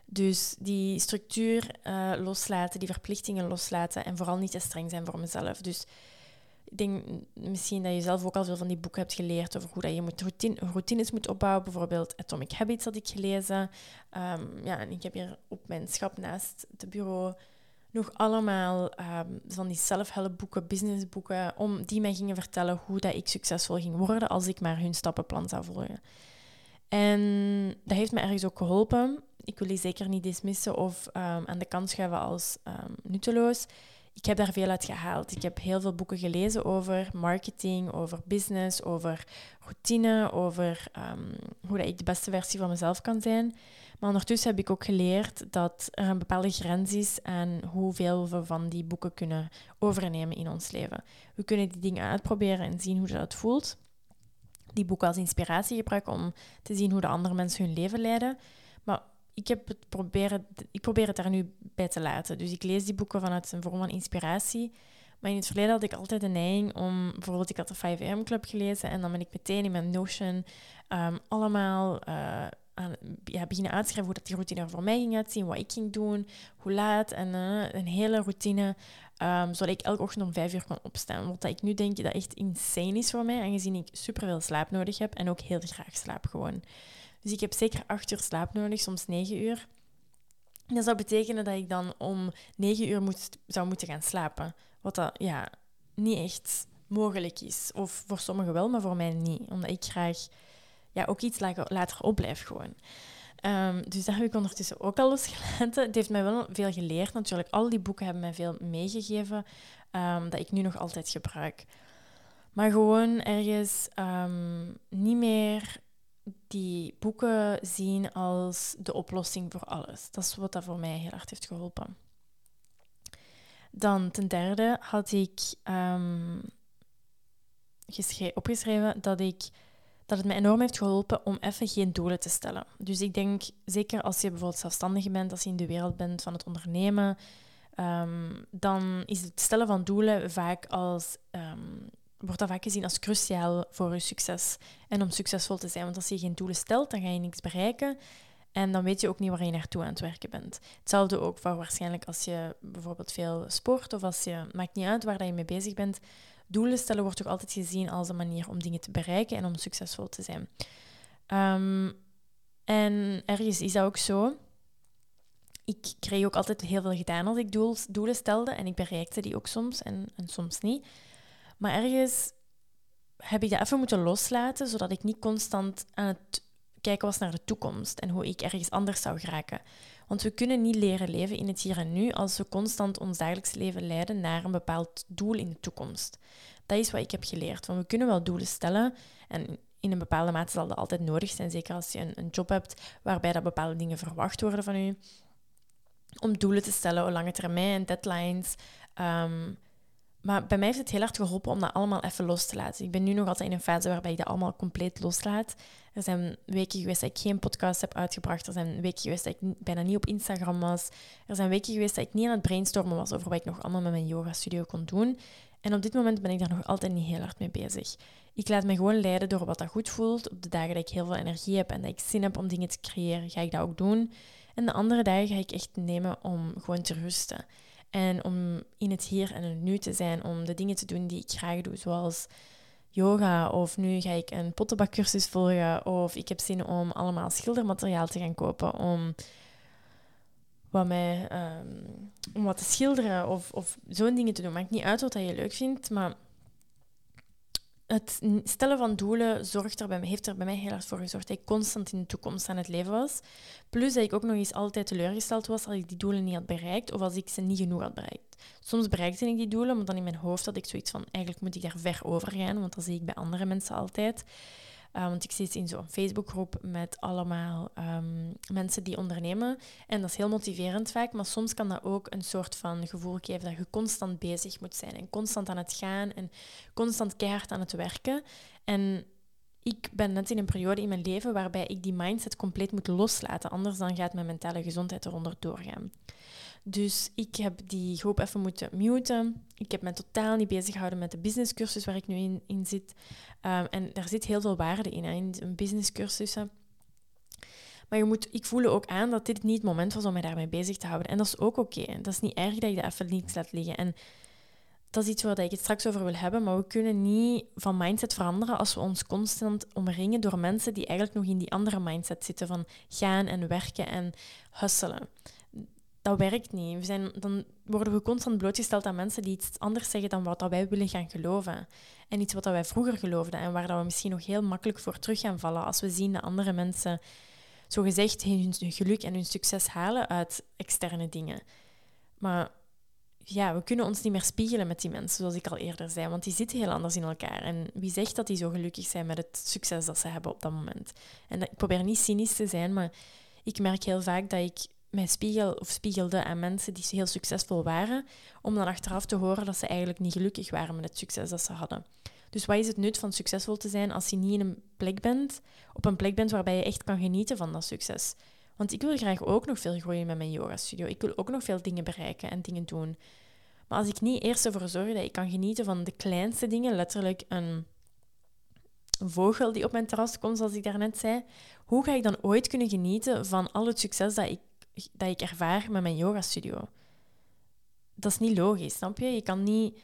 S1: Dus die structuur uh, loslaten, die verplichtingen loslaten en vooral niet te streng zijn voor mezelf. Dus ik denk misschien dat je zelf ook al veel van die boeken hebt geleerd over hoe dat je moet routine, routines moet opbouwen. Bijvoorbeeld Atomic Habits had ik gelezen. Um, ja, en ik heb hier op mijn schap naast het bureau nog allemaal um, van die self-help businessboeken, om die mij gingen vertellen hoe dat ik succesvol ging worden als ik maar hun stappenplan zou volgen. En dat heeft me ergens ook geholpen. Ik wil die zeker niet dismissen of um, aan de kant schuiven als nutteloos ik heb daar veel uit gehaald. Ik heb heel veel boeken gelezen over marketing, over business, over routine, over um, hoe dat ik de beste versie van mezelf kan zijn. Maar ondertussen heb ik ook geleerd dat er een bepaalde grens is aan hoeveel we van die boeken kunnen overnemen in ons leven. We kunnen die dingen uitproberen en zien hoe dat voelt. Die boeken als inspiratie gebruiken om te zien hoe de andere mensen hun leven leiden. Ik, heb het proberen, ik probeer het daar nu bij te laten. Dus ik lees die boeken vanuit een vorm van inspiratie. Maar in het verleden had ik altijd de neiging om... Bijvoorbeeld, ik had de 5 am Club gelezen en dan ben ik meteen in mijn Notion ehm, allemaal... Uh, aan, ja, beginnen uitschrijven hoe dat die routine er voor mij ging uitzien, wat ik ging doen, hoe laat en uh, een hele routine, um, zodat ik elke ochtend om vijf uur kan opstaan. Wat ik nu denk dat echt insane is voor mij, aangezien ik superveel slaap nodig heb en ook heel graag slaap gewoon. Dus ik heb zeker acht uur slaap nodig, soms negen uur. Dat zou betekenen dat ik dan om negen uur moet, zou moeten gaan slapen. Wat dat ja, niet echt mogelijk is. Of voor sommigen wel, maar voor mij niet. Omdat ik graag ja, ook iets later opblijf gewoon. Um, dus dat heb ik ondertussen ook al losgelaten. Het heeft mij wel veel geleerd natuurlijk. Al die boeken hebben mij veel meegegeven um, dat ik nu nog altijd gebruik. Maar gewoon ergens um, niet meer die boeken zien als de oplossing voor alles. Dat is wat dat voor mij heel hard heeft geholpen. Dan ten derde had ik um, opgeschreven dat, ik, dat het me enorm heeft geholpen om even geen doelen te stellen. Dus ik denk, zeker als je bijvoorbeeld zelfstandige bent, als je in de wereld bent van het ondernemen, um, dan is het stellen van doelen vaak als um, wordt dat vaak gezien als cruciaal voor je succes en om succesvol te zijn. Want als je geen doelen stelt, dan ga je niks bereiken. En dan weet je ook niet waar je naartoe aan het werken bent. Hetzelfde ook voor waarschijnlijk als je bijvoorbeeld veel sport of als je, maakt niet uit waar je mee bezig bent. Doelen stellen wordt toch altijd gezien als een manier om dingen te bereiken en om succesvol te zijn. Um, en ergens is dat ook zo. Ik kreeg ook altijd heel veel gedaan als ik doelen stelde en ik bereikte die ook soms en, en soms niet. Maar ergens heb ik dat even moeten loslaten, zodat ik niet constant aan het kijken was naar de toekomst en hoe ik ergens anders zou geraken. Want we kunnen niet leren leven in het hier en nu als we constant ons dagelijks leven leiden naar een bepaald doel in de toekomst. Dat is wat ik heb geleerd. Want we kunnen wel doelen stellen en in een bepaalde mate zal dat altijd nodig zijn, zeker als je een, een job hebt waarbij dat bepaalde dingen verwacht worden van je. Om doelen te stellen op lange termijn, deadlines. Um, maar bij mij heeft het heel hard geholpen om dat allemaal even los te laten. Ik ben nu nog altijd in een fase waarbij ik dat allemaal compleet loslaat. Er zijn weken geweest dat ik geen podcast heb uitgebracht. Er zijn weken geweest dat ik bijna niet op Instagram was. Er zijn weken geweest dat ik niet aan het brainstormen was over wat ik nog allemaal met mijn yoga studio kon doen. En op dit moment ben ik daar nog altijd niet heel hard mee bezig. Ik laat me gewoon leiden door wat dat goed voelt. Op de dagen dat ik heel veel energie heb en dat ik zin heb om dingen te creëren, ga ik dat ook doen. En de andere dagen ga ik echt nemen om gewoon te rusten. En om in het hier en het nu te zijn, om de dingen te doen die ik graag doe, zoals yoga. Of nu ga ik een pottenbakcursus volgen. Of ik heb zin om allemaal schildermateriaal te gaan kopen. Om wat mij, ehm, om wat te schilderen of, of zo'n dingen te doen. Maakt niet uit wat je leuk vindt, maar het stellen van doelen zorgt er bij mij, heeft er bij mij heel erg voor gezorgd dat ik constant in de toekomst aan het leven was. Plus dat ik ook nog eens altijd teleurgesteld was als ik die doelen niet had bereikt of als ik ze niet genoeg had bereikt. Soms bereikte ik die doelen, maar dan in mijn hoofd had ik zoiets van eigenlijk moet ik daar ver over gaan, want dat zie ik bij andere mensen altijd. Uh, want ik zit in zo'n Facebookgroep met allemaal um, mensen die ondernemen. En dat is heel motiverend vaak, maar soms kan dat ook een soort van gevoel geven dat je constant bezig moet zijn. En constant aan het gaan en constant keihard aan het werken. En ik ben net in een periode in mijn leven waarbij ik die mindset compleet moet loslaten. Anders dan gaat mijn mentale gezondheid eronder doorgaan. Dus ik heb die groep even moeten muten. Ik heb me totaal niet bezig gehouden met de businesscursus waar ik nu in, in zit. Um, en daar zit heel veel waarde in, hè, in businesscursussen. Maar je moet, ik voel ook aan dat dit niet het moment was om mij daarmee bezig te houden. En dat is ook oké. Dat is niet erg dat je dat even niet laat liggen. En dat is iets waar ik het straks over wil hebben. Maar we kunnen niet van mindset veranderen als we ons constant omringen door mensen die eigenlijk nog in die andere mindset zitten van gaan en werken en hustelen dat werkt niet. We zijn, dan worden we constant blootgesteld aan mensen die iets anders zeggen dan wat dat wij willen gaan geloven. En iets wat dat wij vroeger geloofden en waar dat we misschien nog heel makkelijk voor terug gaan vallen als we zien dat andere mensen zogezegd hun geluk en hun succes halen uit externe dingen. Maar ja, we kunnen ons niet meer spiegelen met die mensen, zoals ik al eerder zei, want die zitten heel anders in elkaar. En wie zegt dat die zo gelukkig zijn met het succes dat ze hebben op dat moment? En ik probeer niet cynisch te zijn, maar ik merk heel vaak dat ik mij spiegel of spiegelde aan mensen die heel succesvol waren, om dan achteraf te horen dat ze eigenlijk niet gelukkig waren met het succes dat ze hadden. Dus wat is het nut van succesvol te zijn als je niet in een plek bent, op een plek bent waarbij je echt kan genieten van dat succes? Want ik wil graag ook nog veel groeien met mijn yoga studio. Ik wil ook nog veel dingen bereiken en dingen doen. Maar als ik niet eerst ervoor zorg dat ik kan genieten van de kleinste dingen, letterlijk een vogel die op mijn terras komt, zoals ik daarnet zei, hoe ga ik dan ooit kunnen genieten van al het succes dat ik dat ik ervaar met mijn yogastudio. Dat is niet logisch, snap je? Je kan niet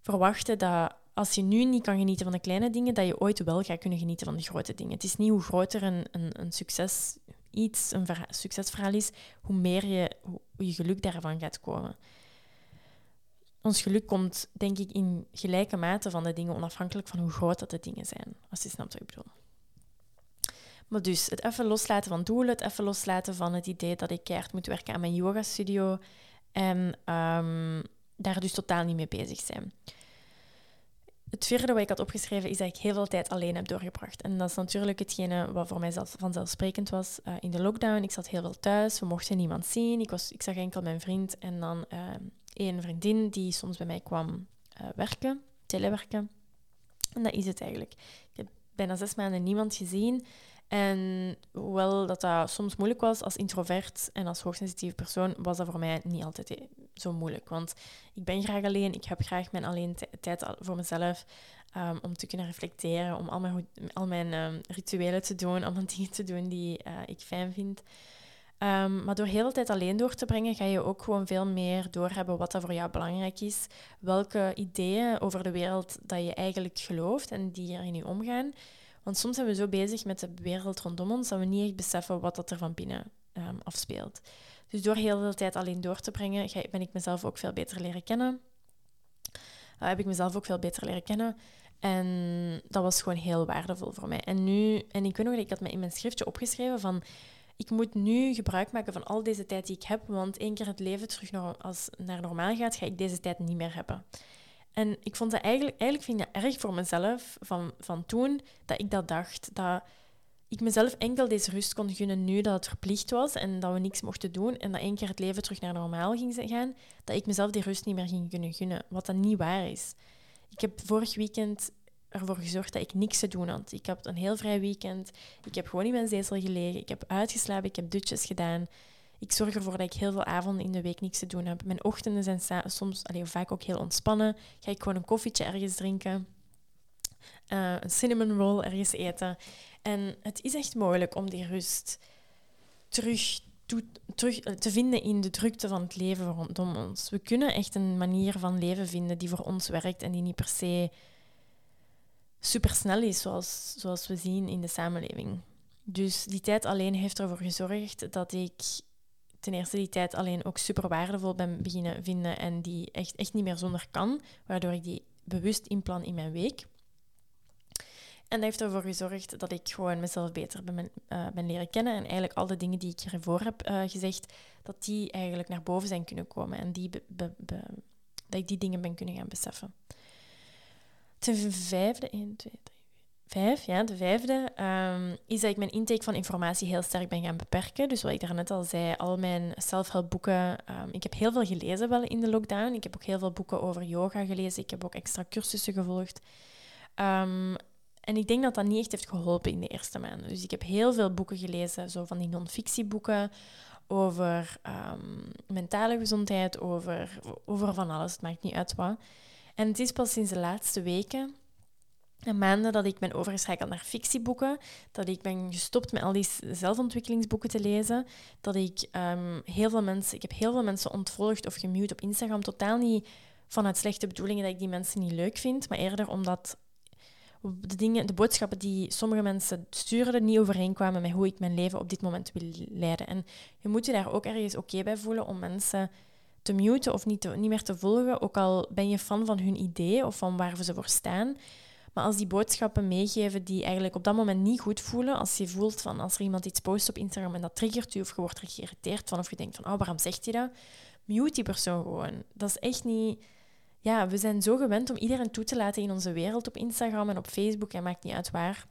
S1: verwachten dat als je nu niet kan genieten van de kleine dingen, dat je ooit wel gaat kunnen genieten van de grote dingen. Het is niet hoe groter een, een, een succes iets, een succesverhaal is, hoe meer je, je geluk daarvan gaat komen. Ons geluk komt, denk ik, in gelijke mate van de dingen, onafhankelijk van hoe groot dat de dingen zijn. Als je snapt wat ik bedoel. Maar dus het even loslaten van doelen, het even loslaten van het idee dat ik keihard moet werken aan mijn yoga studio en um, daar dus totaal niet mee bezig zijn. Het vierde wat ik had opgeschreven is dat ik heel veel tijd alleen heb doorgebracht. En dat is natuurlijk hetgene wat voor mij zelf, vanzelfsprekend was uh, in de lockdown. Ik zat heel veel thuis, we mochten niemand zien. Ik, was, ik zag enkel mijn vriend en dan uh, één vriendin die soms bij mij kwam uh, werken, telewerken. En dat is het eigenlijk. Ik heb bijna zes maanden niemand gezien. En hoewel dat, dat soms moeilijk was als introvert en als hoogsensitieve persoon, was dat voor mij niet altijd eh, zo moeilijk. Want ik ben graag alleen, ik heb graag mijn alleen tijd voor mezelf um, om te kunnen reflecteren, om al mijn, al mijn um, rituelen te doen, allemaal dingen te doen die uh, ik fijn vind. Um, maar door heel de tijd alleen door te brengen, ga je ook gewoon veel meer doorhebben wat dat voor jou belangrijk is. Welke ideeën over de wereld dat je eigenlijk gelooft en die er in je omgaan. Want soms zijn we zo bezig met de wereld rondom ons dat we niet echt beseffen wat dat er van binnen um, afspeelt. Dus door heel veel tijd alleen door te brengen, ben ik mezelf ook veel beter leren kennen. Uh, heb ik mezelf ook veel beter leren kennen. En dat was gewoon heel waardevol voor mij. En nu, en ik weet nog dat ik had me in mijn schriftje opgeschreven van ik moet nu gebruik maken van al deze tijd die ik heb, want één keer het leven terug naar, als naar normaal gaat, ga ik deze tijd niet meer hebben. En ik vond dat eigenlijk, eigenlijk vind ik dat erg voor mezelf van, van toen, dat ik dat dacht. Dat ik mezelf enkel deze rust kon gunnen nu dat het verplicht was en dat we niks mochten doen en dat één keer het leven terug naar normaal ging gaan, dat ik mezelf die rust niet meer ging kunnen gunnen, wat dat niet waar is. Ik heb vorig weekend ervoor gezorgd dat ik niks te doen had. Ik heb een heel vrij weekend. Ik heb gewoon in mijn zetel gelegen. Ik heb uitgeslapen. Ik heb dutjes gedaan. Ik zorg ervoor dat ik heel veel avonden in de week niks te doen heb. Mijn ochtenden zijn soms vaak ook heel ontspannen. Ga ik gewoon een koffietje ergens drinken. Uh, een cinnamon roll ergens eten. En het is echt mogelijk om die rust terug, terug te vinden in de drukte van het leven rondom ons. We kunnen echt een manier van leven vinden die voor ons werkt en die niet per se supersnel is, zoals, zoals we zien in de samenleving. Dus die tijd alleen heeft ervoor gezorgd dat ik ten eerste die tijd alleen ook super waardevol ben beginnen vinden en die echt, echt niet meer zonder kan, waardoor ik die bewust inplan in mijn week. En dat heeft ervoor gezorgd dat ik gewoon mezelf beter ben, uh, ben leren kennen. En eigenlijk al de dingen die ik hiervoor heb uh, gezegd, dat die eigenlijk naar boven zijn kunnen komen. En die dat ik die dingen ben kunnen gaan beseffen. Ten vijfde, 1, 2, 3, vijf, ja, de vijfde, um, is dat ik mijn intake van informatie heel sterk ben gaan beperken. Dus wat ik daarnet al zei, al mijn self-help boeken. Um, ik heb heel veel gelezen wel in de lockdown. Ik heb ook heel veel boeken over yoga gelezen. Ik heb ook extra cursussen gevolgd. Um, en ik denk dat dat niet echt heeft geholpen in de eerste maanden. Dus ik heb heel veel boeken gelezen, zo van die non-fictieboeken over mentale gezondheid, over, over van alles. Het maakt niet uit wat. En het is pas sinds de laatste weken en maanden dat ik ben overgeschakeld naar fictieboeken, dat ik ben gestopt met al die zelfontwikkelingsboeken te lezen, dat ik um, heel veel mensen, ik heb heel veel mensen ontvolgd of gemute op Instagram, totaal niet vanuit slechte bedoelingen dat ik die mensen niet leuk vind, maar eerder omdat de, dingen, de boodschappen die sommige mensen stuurden niet overeenkwamen met hoe ik mijn leven op dit moment wil leiden. En je moet je daar ook ergens oké bij voelen om mensen te muten of niet, te, niet meer te volgen, ook al ben je fan van hun idee of van waar ze voor staan. Maar als die boodschappen meegeven die eigenlijk op dat moment niet goed voelen, als je voelt van als er iemand iets post op Instagram en dat triggert u of je wordt er geïrriteerd van of je denkt van oh, waarom zegt hij dat? Mute die persoon gewoon. Dat is echt niet... Ja, we zijn zo gewend om iedereen toe te laten in onze wereld op Instagram en op Facebook, en maakt niet uit waar,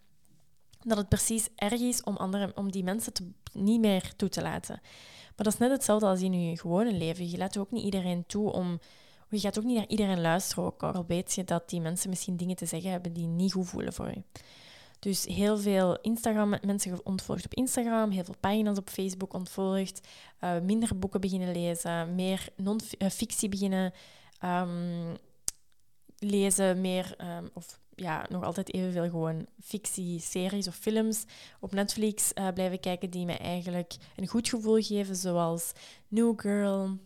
S1: dat het precies erg is om, andere, om die mensen te, niet meer toe te laten. Maar dat is net hetzelfde als in je gewone leven. Je laat ook niet iedereen toe om je gaat ook niet naar iedereen luisteren, ook al weet je dat die mensen misschien dingen te zeggen hebben die niet goed voelen voor je. Dus heel veel Instagram, mensen ontvolgd op Instagram, heel veel pagina's op Facebook ontvolgd, uh, minder boeken beginnen lezen, meer non-fictie eh, beginnen um, lezen, meer, um, of ja, nog altijd evenveel gewoon fictie, series of films op Netflix uh, blijven kijken die me eigenlijk een goed gevoel geven, zoals New Girl,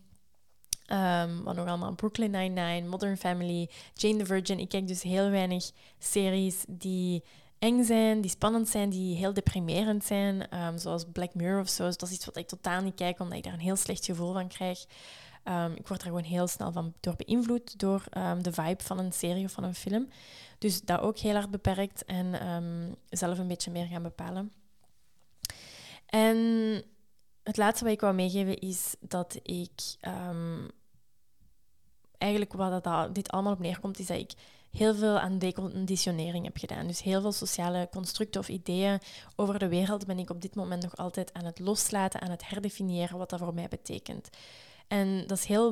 S1: Um, wat nog allemaal? Brooklyn Nine-Nine, Modern Family, Jane the Virgin. Ik kijk dus heel weinig series die eng zijn, die spannend zijn, die heel deprimerend zijn. Um, zoals Black Mirror of zo. Dus dat is iets wat ik totaal niet kijk, omdat ik daar een heel slecht gevoel van krijg. Um, ik word er gewoon heel snel van door beïnvloed door de vibe van een serie of van een film. Dus dat ook heel hard beperkt en zelf een beetje meer gaan bepalen. En het laatste wat ik wou meegeven is dat ik um, eigenlijk wat dat, dit allemaal op neerkomt, is dat ik heel veel aan deconditionering heb gedaan. Dus heel veel sociale constructen of ideeën over de wereld ben ik op dit moment nog altijd aan het loslaten, aan het herdefiniëren wat dat voor mij betekent. En dat is, heel,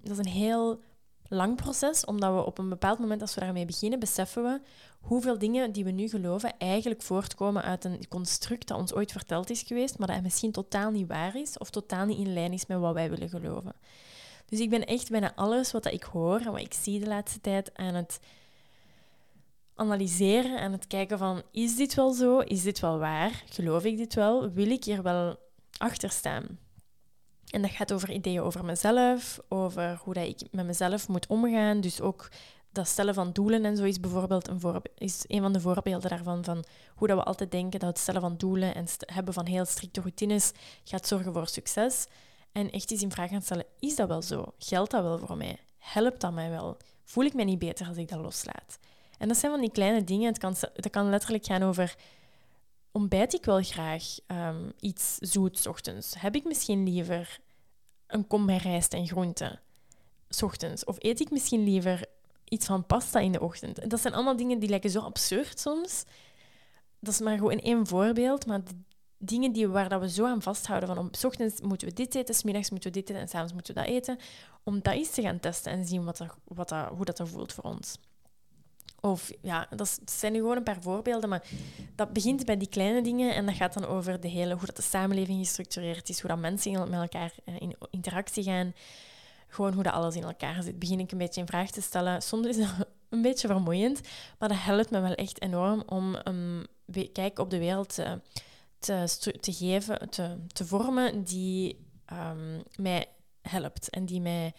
S1: dat is een heel lang proces, omdat we op een bepaald moment, als we daarmee beginnen, beseffen we hoeveel dingen die we nu geloven eigenlijk voortkomen uit een construct dat ons ooit verteld is geweest, maar dat misschien totaal niet waar is of totaal niet in lijn is met wat wij willen geloven. Dus ik ben echt bijna alles wat ik hoor en wat ik zie de laatste tijd aan het analyseren, aan het kijken van, is dit wel zo? Is dit wel waar? Geloof ik dit wel? Wil ik hier wel achter staan? En dat gaat over ideeën over mezelf, over hoe dat ik met mezelf moet omgaan. Dus ook dat stellen van doelen en zo is bijvoorbeeld een, is een van de voorbeelden daarvan. Van hoe dat we altijd denken dat het stellen van doelen en hebben van heel strikte routines gaat zorgen voor succes. En echt eens in vraag gaan stellen, is dat wel zo? Geldt dat wel voor mij? Helpt dat mij wel? Voel ik mij niet beter als ik dat loslaat? En dat zijn van die kleine dingen. Het kan, het kan letterlijk gaan over ontbijt ik wel graag um, iets zoets ochtends? Heb ik misschien liever een kom met rijst en groenten ochtends? Of eet ik misschien liever iets van pasta in de ochtend? Dat zijn allemaal dingen die lijken zo absurd soms. Dat is maar gewoon één voorbeeld, maar dingen die, waar dat we zo aan vasthouden van om s ochtends moeten we dit eten, s middags moeten we dit eten en s'avonds moeten we dat eten, om dat eens te gaan testen en zien wat wat dat, hoe dat er voelt voor ons. Of ja, dat zijn nu gewoon een paar voorbeelden, maar dat begint bij die kleine dingen en dat gaat dan over de hele, hoe dat de samenleving gestructureerd is, hoe dat mensen met elkaar eh, in interactie gaan, gewoon hoe dat alles in elkaar zit. Begin ik een beetje in vraag te stellen. Soms is dat een beetje vermoeiend, maar dat helpt me wel echt enorm om een kijk op de wereld te, te, te geven, te, te vormen die um, mij helpt en die mij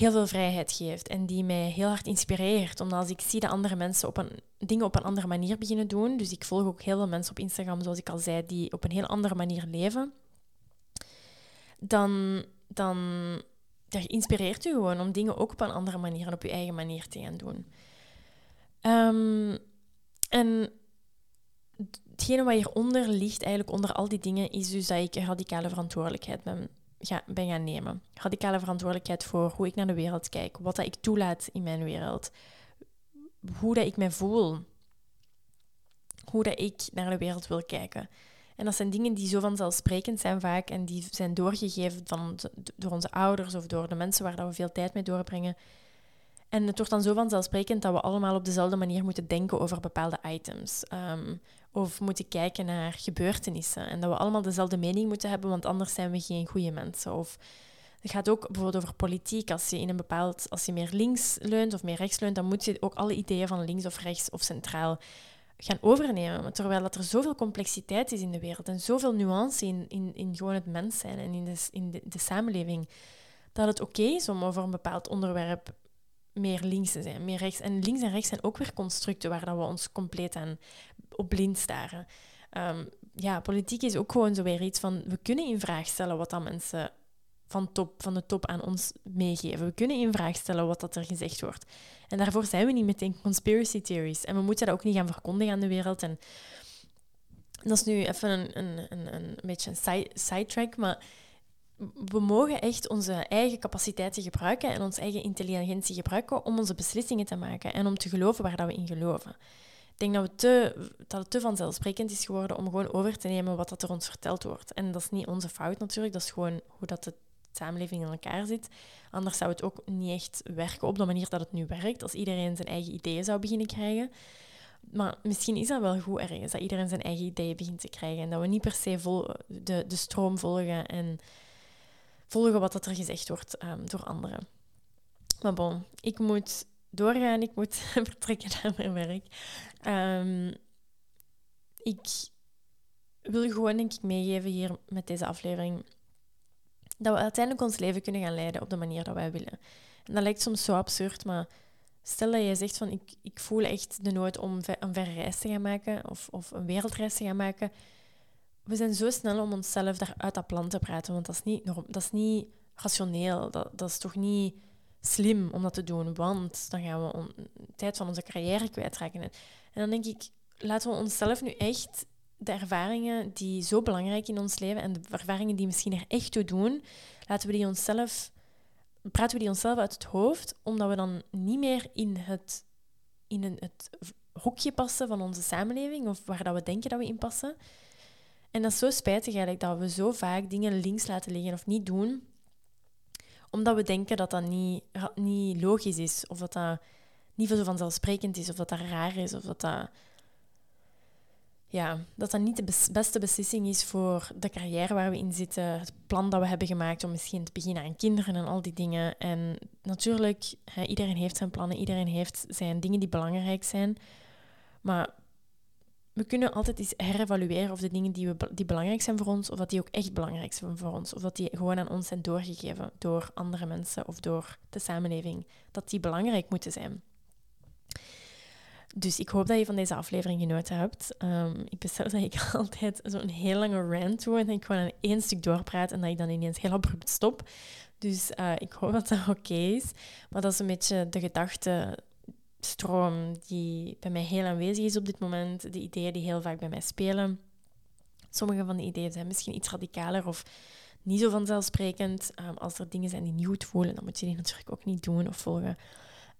S1: heel veel vrijheid geeft en die mij heel hard inspireert. Omdat als ik zie dat andere mensen op een, dingen op een andere manier beginnen doen, dus ik volg ook heel veel mensen op Instagram, zoals ik al zei, die op een heel andere manier leven. dan, dan dat inspireert u gewoon om dingen ook op een andere manier en op uw eigen manier te gaan doen. Um, en hetgene wat hieronder ligt, eigenlijk onder al die dingen, is dus dat ik radicale verantwoordelijkheid ben, ben gaan nemen. Radicale verantwoordelijkheid voor hoe ik naar de wereld kijk, wat dat ik toelaat in mijn wereld, hoe dat ik mij voel, hoe dat ik naar de wereld wil kijken. En dat zijn dingen die zo vanzelfsprekend zijn vaak en die zijn doorgegeven van, door onze ouders of door de mensen waar dat we veel tijd mee doorbrengen. En het wordt dan zo vanzelfsprekend dat we allemaal op dezelfde manier moeten denken over bepaalde items. Ehm, of moeten kijken naar gebeurtenissen. En dat we allemaal dezelfde mening moeten hebben, want anders zijn we geen goede mensen. Of het gaat ook bijvoorbeeld over politiek. Als je in een bepaald, als je meer links leunt of meer rechts leunt, dan moet je ook alle ideeën van links of rechts of centraal gaan overnemen. Terwijl dat er zoveel complexiteit is in de wereld en zoveel nuance in, in, in gewoon het mens zijn en in de, in de, samenleving, dat het oké is om over een bepaald onderwerp meer links te zijn, meer rechts. En links en rechts zijn ook weer constructen waar dat we ons compleet aan op blind staren. Um, ja, politiek is ook gewoon zo weer iets van, we kunnen in vraag stellen wat dat mensen van, top, van de top aan ons meegeven. We kunnen in vraag stellen wat dat er gezegd wordt. En daarvoor zijn we niet meteen conspiracy theories. En we moeten dat ook niet gaan verkondigen aan de wereld. En dat is nu even een, een, een, een beetje een sidetrack, maar we mogen echt onze eigen capaciteiten gebruiken en onze eigen intelligentie gebruiken om onze beslissingen te maken en om te geloven waar dat we in geloven. Ik denk dat, we te, dat het te vanzelfsprekend is geworden om gewoon over te nemen wat dat er ons verteld wordt. En dat is niet onze fout natuurlijk, dat is gewoon hoe dat de samenleving in elkaar zit. Anders zou het ook niet echt werken op de manier dat het nu werkt, als iedereen zijn eigen ideeën zou beginnen krijgen. Maar misschien is dat wel goed ergens, dat iedereen zijn eigen ideeën begint te krijgen en dat we niet per se vol de, de stroom volgen en volgen wat er gezegd wordt um, door anderen. Maar bon, ik moet doorgaan, ik moet vertrekken naar mijn werk. Um, ik wil gewoon denk ik meegeven hier met deze aflevering dat we uiteindelijk ons leven kunnen gaan leiden op de manier dat wij willen. En dat lijkt soms zo absurd, maar stel dat je zegt van ik, ik voel echt de nood om een verre reis te gaan maken of, of een wereldreis te gaan maken we zijn zo snel om onszelf daar uit dat plan te praten, want dat is niet, dat is niet rationeel. Dat, dat is toch niet slim om dat te doen, want dan gaan we on, tijd van onze carrière kwijtraken. En dan denk ik, laten we onszelf nu echt de ervaringen die zo belangrijk in ons leven en de ervaringen die misschien er echt toe doen, laten we die onszelf, praten we die onszelf uit het hoofd, omdat we dan niet meer in het, in het hoekje passen van onze samenleving of waar dat we denken dat we in passen. En dat is zo spijtig eigenlijk dat we zo vaak dingen links laten liggen of niet doen, omdat we denken dat dat niet, niet logisch is, of dat dat niet zo vanzelfsprekend is, of dat dat raar is, of dat dat, ja, dat dat niet de beste beslissing is voor de carrière waar we in zitten, het plan dat we hebben gemaakt om misschien te beginnen aan kinderen en al die dingen. En natuurlijk, iedereen heeft zijn plannen, iedereen heeft zijn dingen die belangrijk zijn. Maar we kunnen altijd eens herevalueren of de dingen die, we, die belangrijk zijn voor ons, of dat die ook echt belangrijk zijn voor ons, of dat die gewoon aan ons zijn doorgegeven door andere mensen of door de samenleving, dat die belangrijk moeten zijn. Dus ik hoop dat je van deze aflevering genoten hebt. Um, ik besef dat ik altijd zo'n heel lange rant doe en ik gewoon aan één stuk doorpraat en dat ik dan ineens heel abrupt stop. Dus uh, ik hoop dat dat oké is. Maar dat is een beetje de gedachte stroom die bij mij heel aanwezig is op dit moment. De ideeën die heel vaak bij mij spelen. Sommige van die ideeën zijn misschien iets radicaler of niet zo vanzelfsprekend. Um, als er dingen zijn die niet goed voelen, dan moet je die natuurlijk ook niet doen of volgen.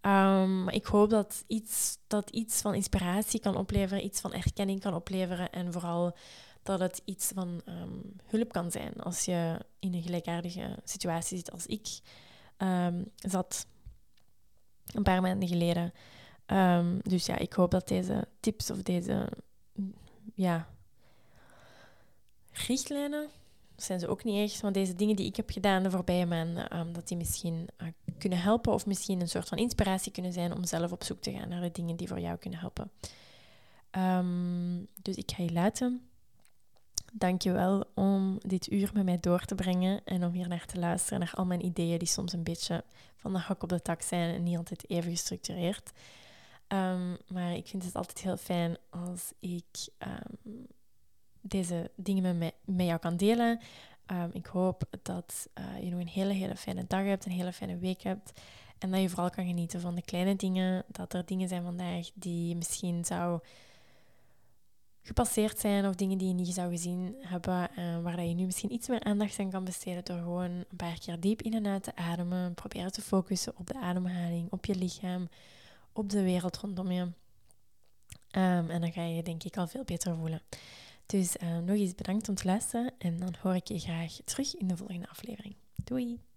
S1: Um, ik hoop dat iets, dat iets van inspiratie kan opleveren, iets van erkenning kan opleveren en vooral dat het iets van um, hulp kan zijn als je in een gelijkaardige situatie zit als ik zat een paar maanden geleden. Dus ja, ik hoop dat deze tips of deze ja, richtlijnen, zijn ze ook niet echt, maar deze dingen die ik heb gedaan de voorbije maanden, um, dat die misschien uh, kunnen helpen of misschien een soort van inspiratie kunnen zijn om zelf op zoek te gaan naar de dingen die voor jou kunnen helpen. Um, dus ik ga je laten. Dank je wel om dit uur met mij door te brengen en om hier naar te luisteren, naar al mijn ideeën die soms een beetje van de hak op de tak zijn en niet altijd even gestructureerd. Um, maar ik vind het altijd heel fijn als ik deze dingen met, met jou kan delen. Ehm, ik hoop dat uh, je nog een hele, hele fijne dag hebt, een hele fijne week hebt. En dat je vooral kan genieten van de kleine dingen. Dat er dingen zijn vandaag die misschien zou gepasseerd zijn of dingen die je niet zou gezien hebben. Uh, waar dat je nu misschien iets meer aandacht aan kan besteden door gewoon een paar keer diep in en uit te ademen. Proberen te focussen op de ademhaling, op je lichaam, op de wereld rondom je. Um, en dan ga je je denk ik al veel beter voelen. Dus uh, nog eens bedankt om te luisteren en dan hoor ik je graag terug in de volgende aflevering. Doei!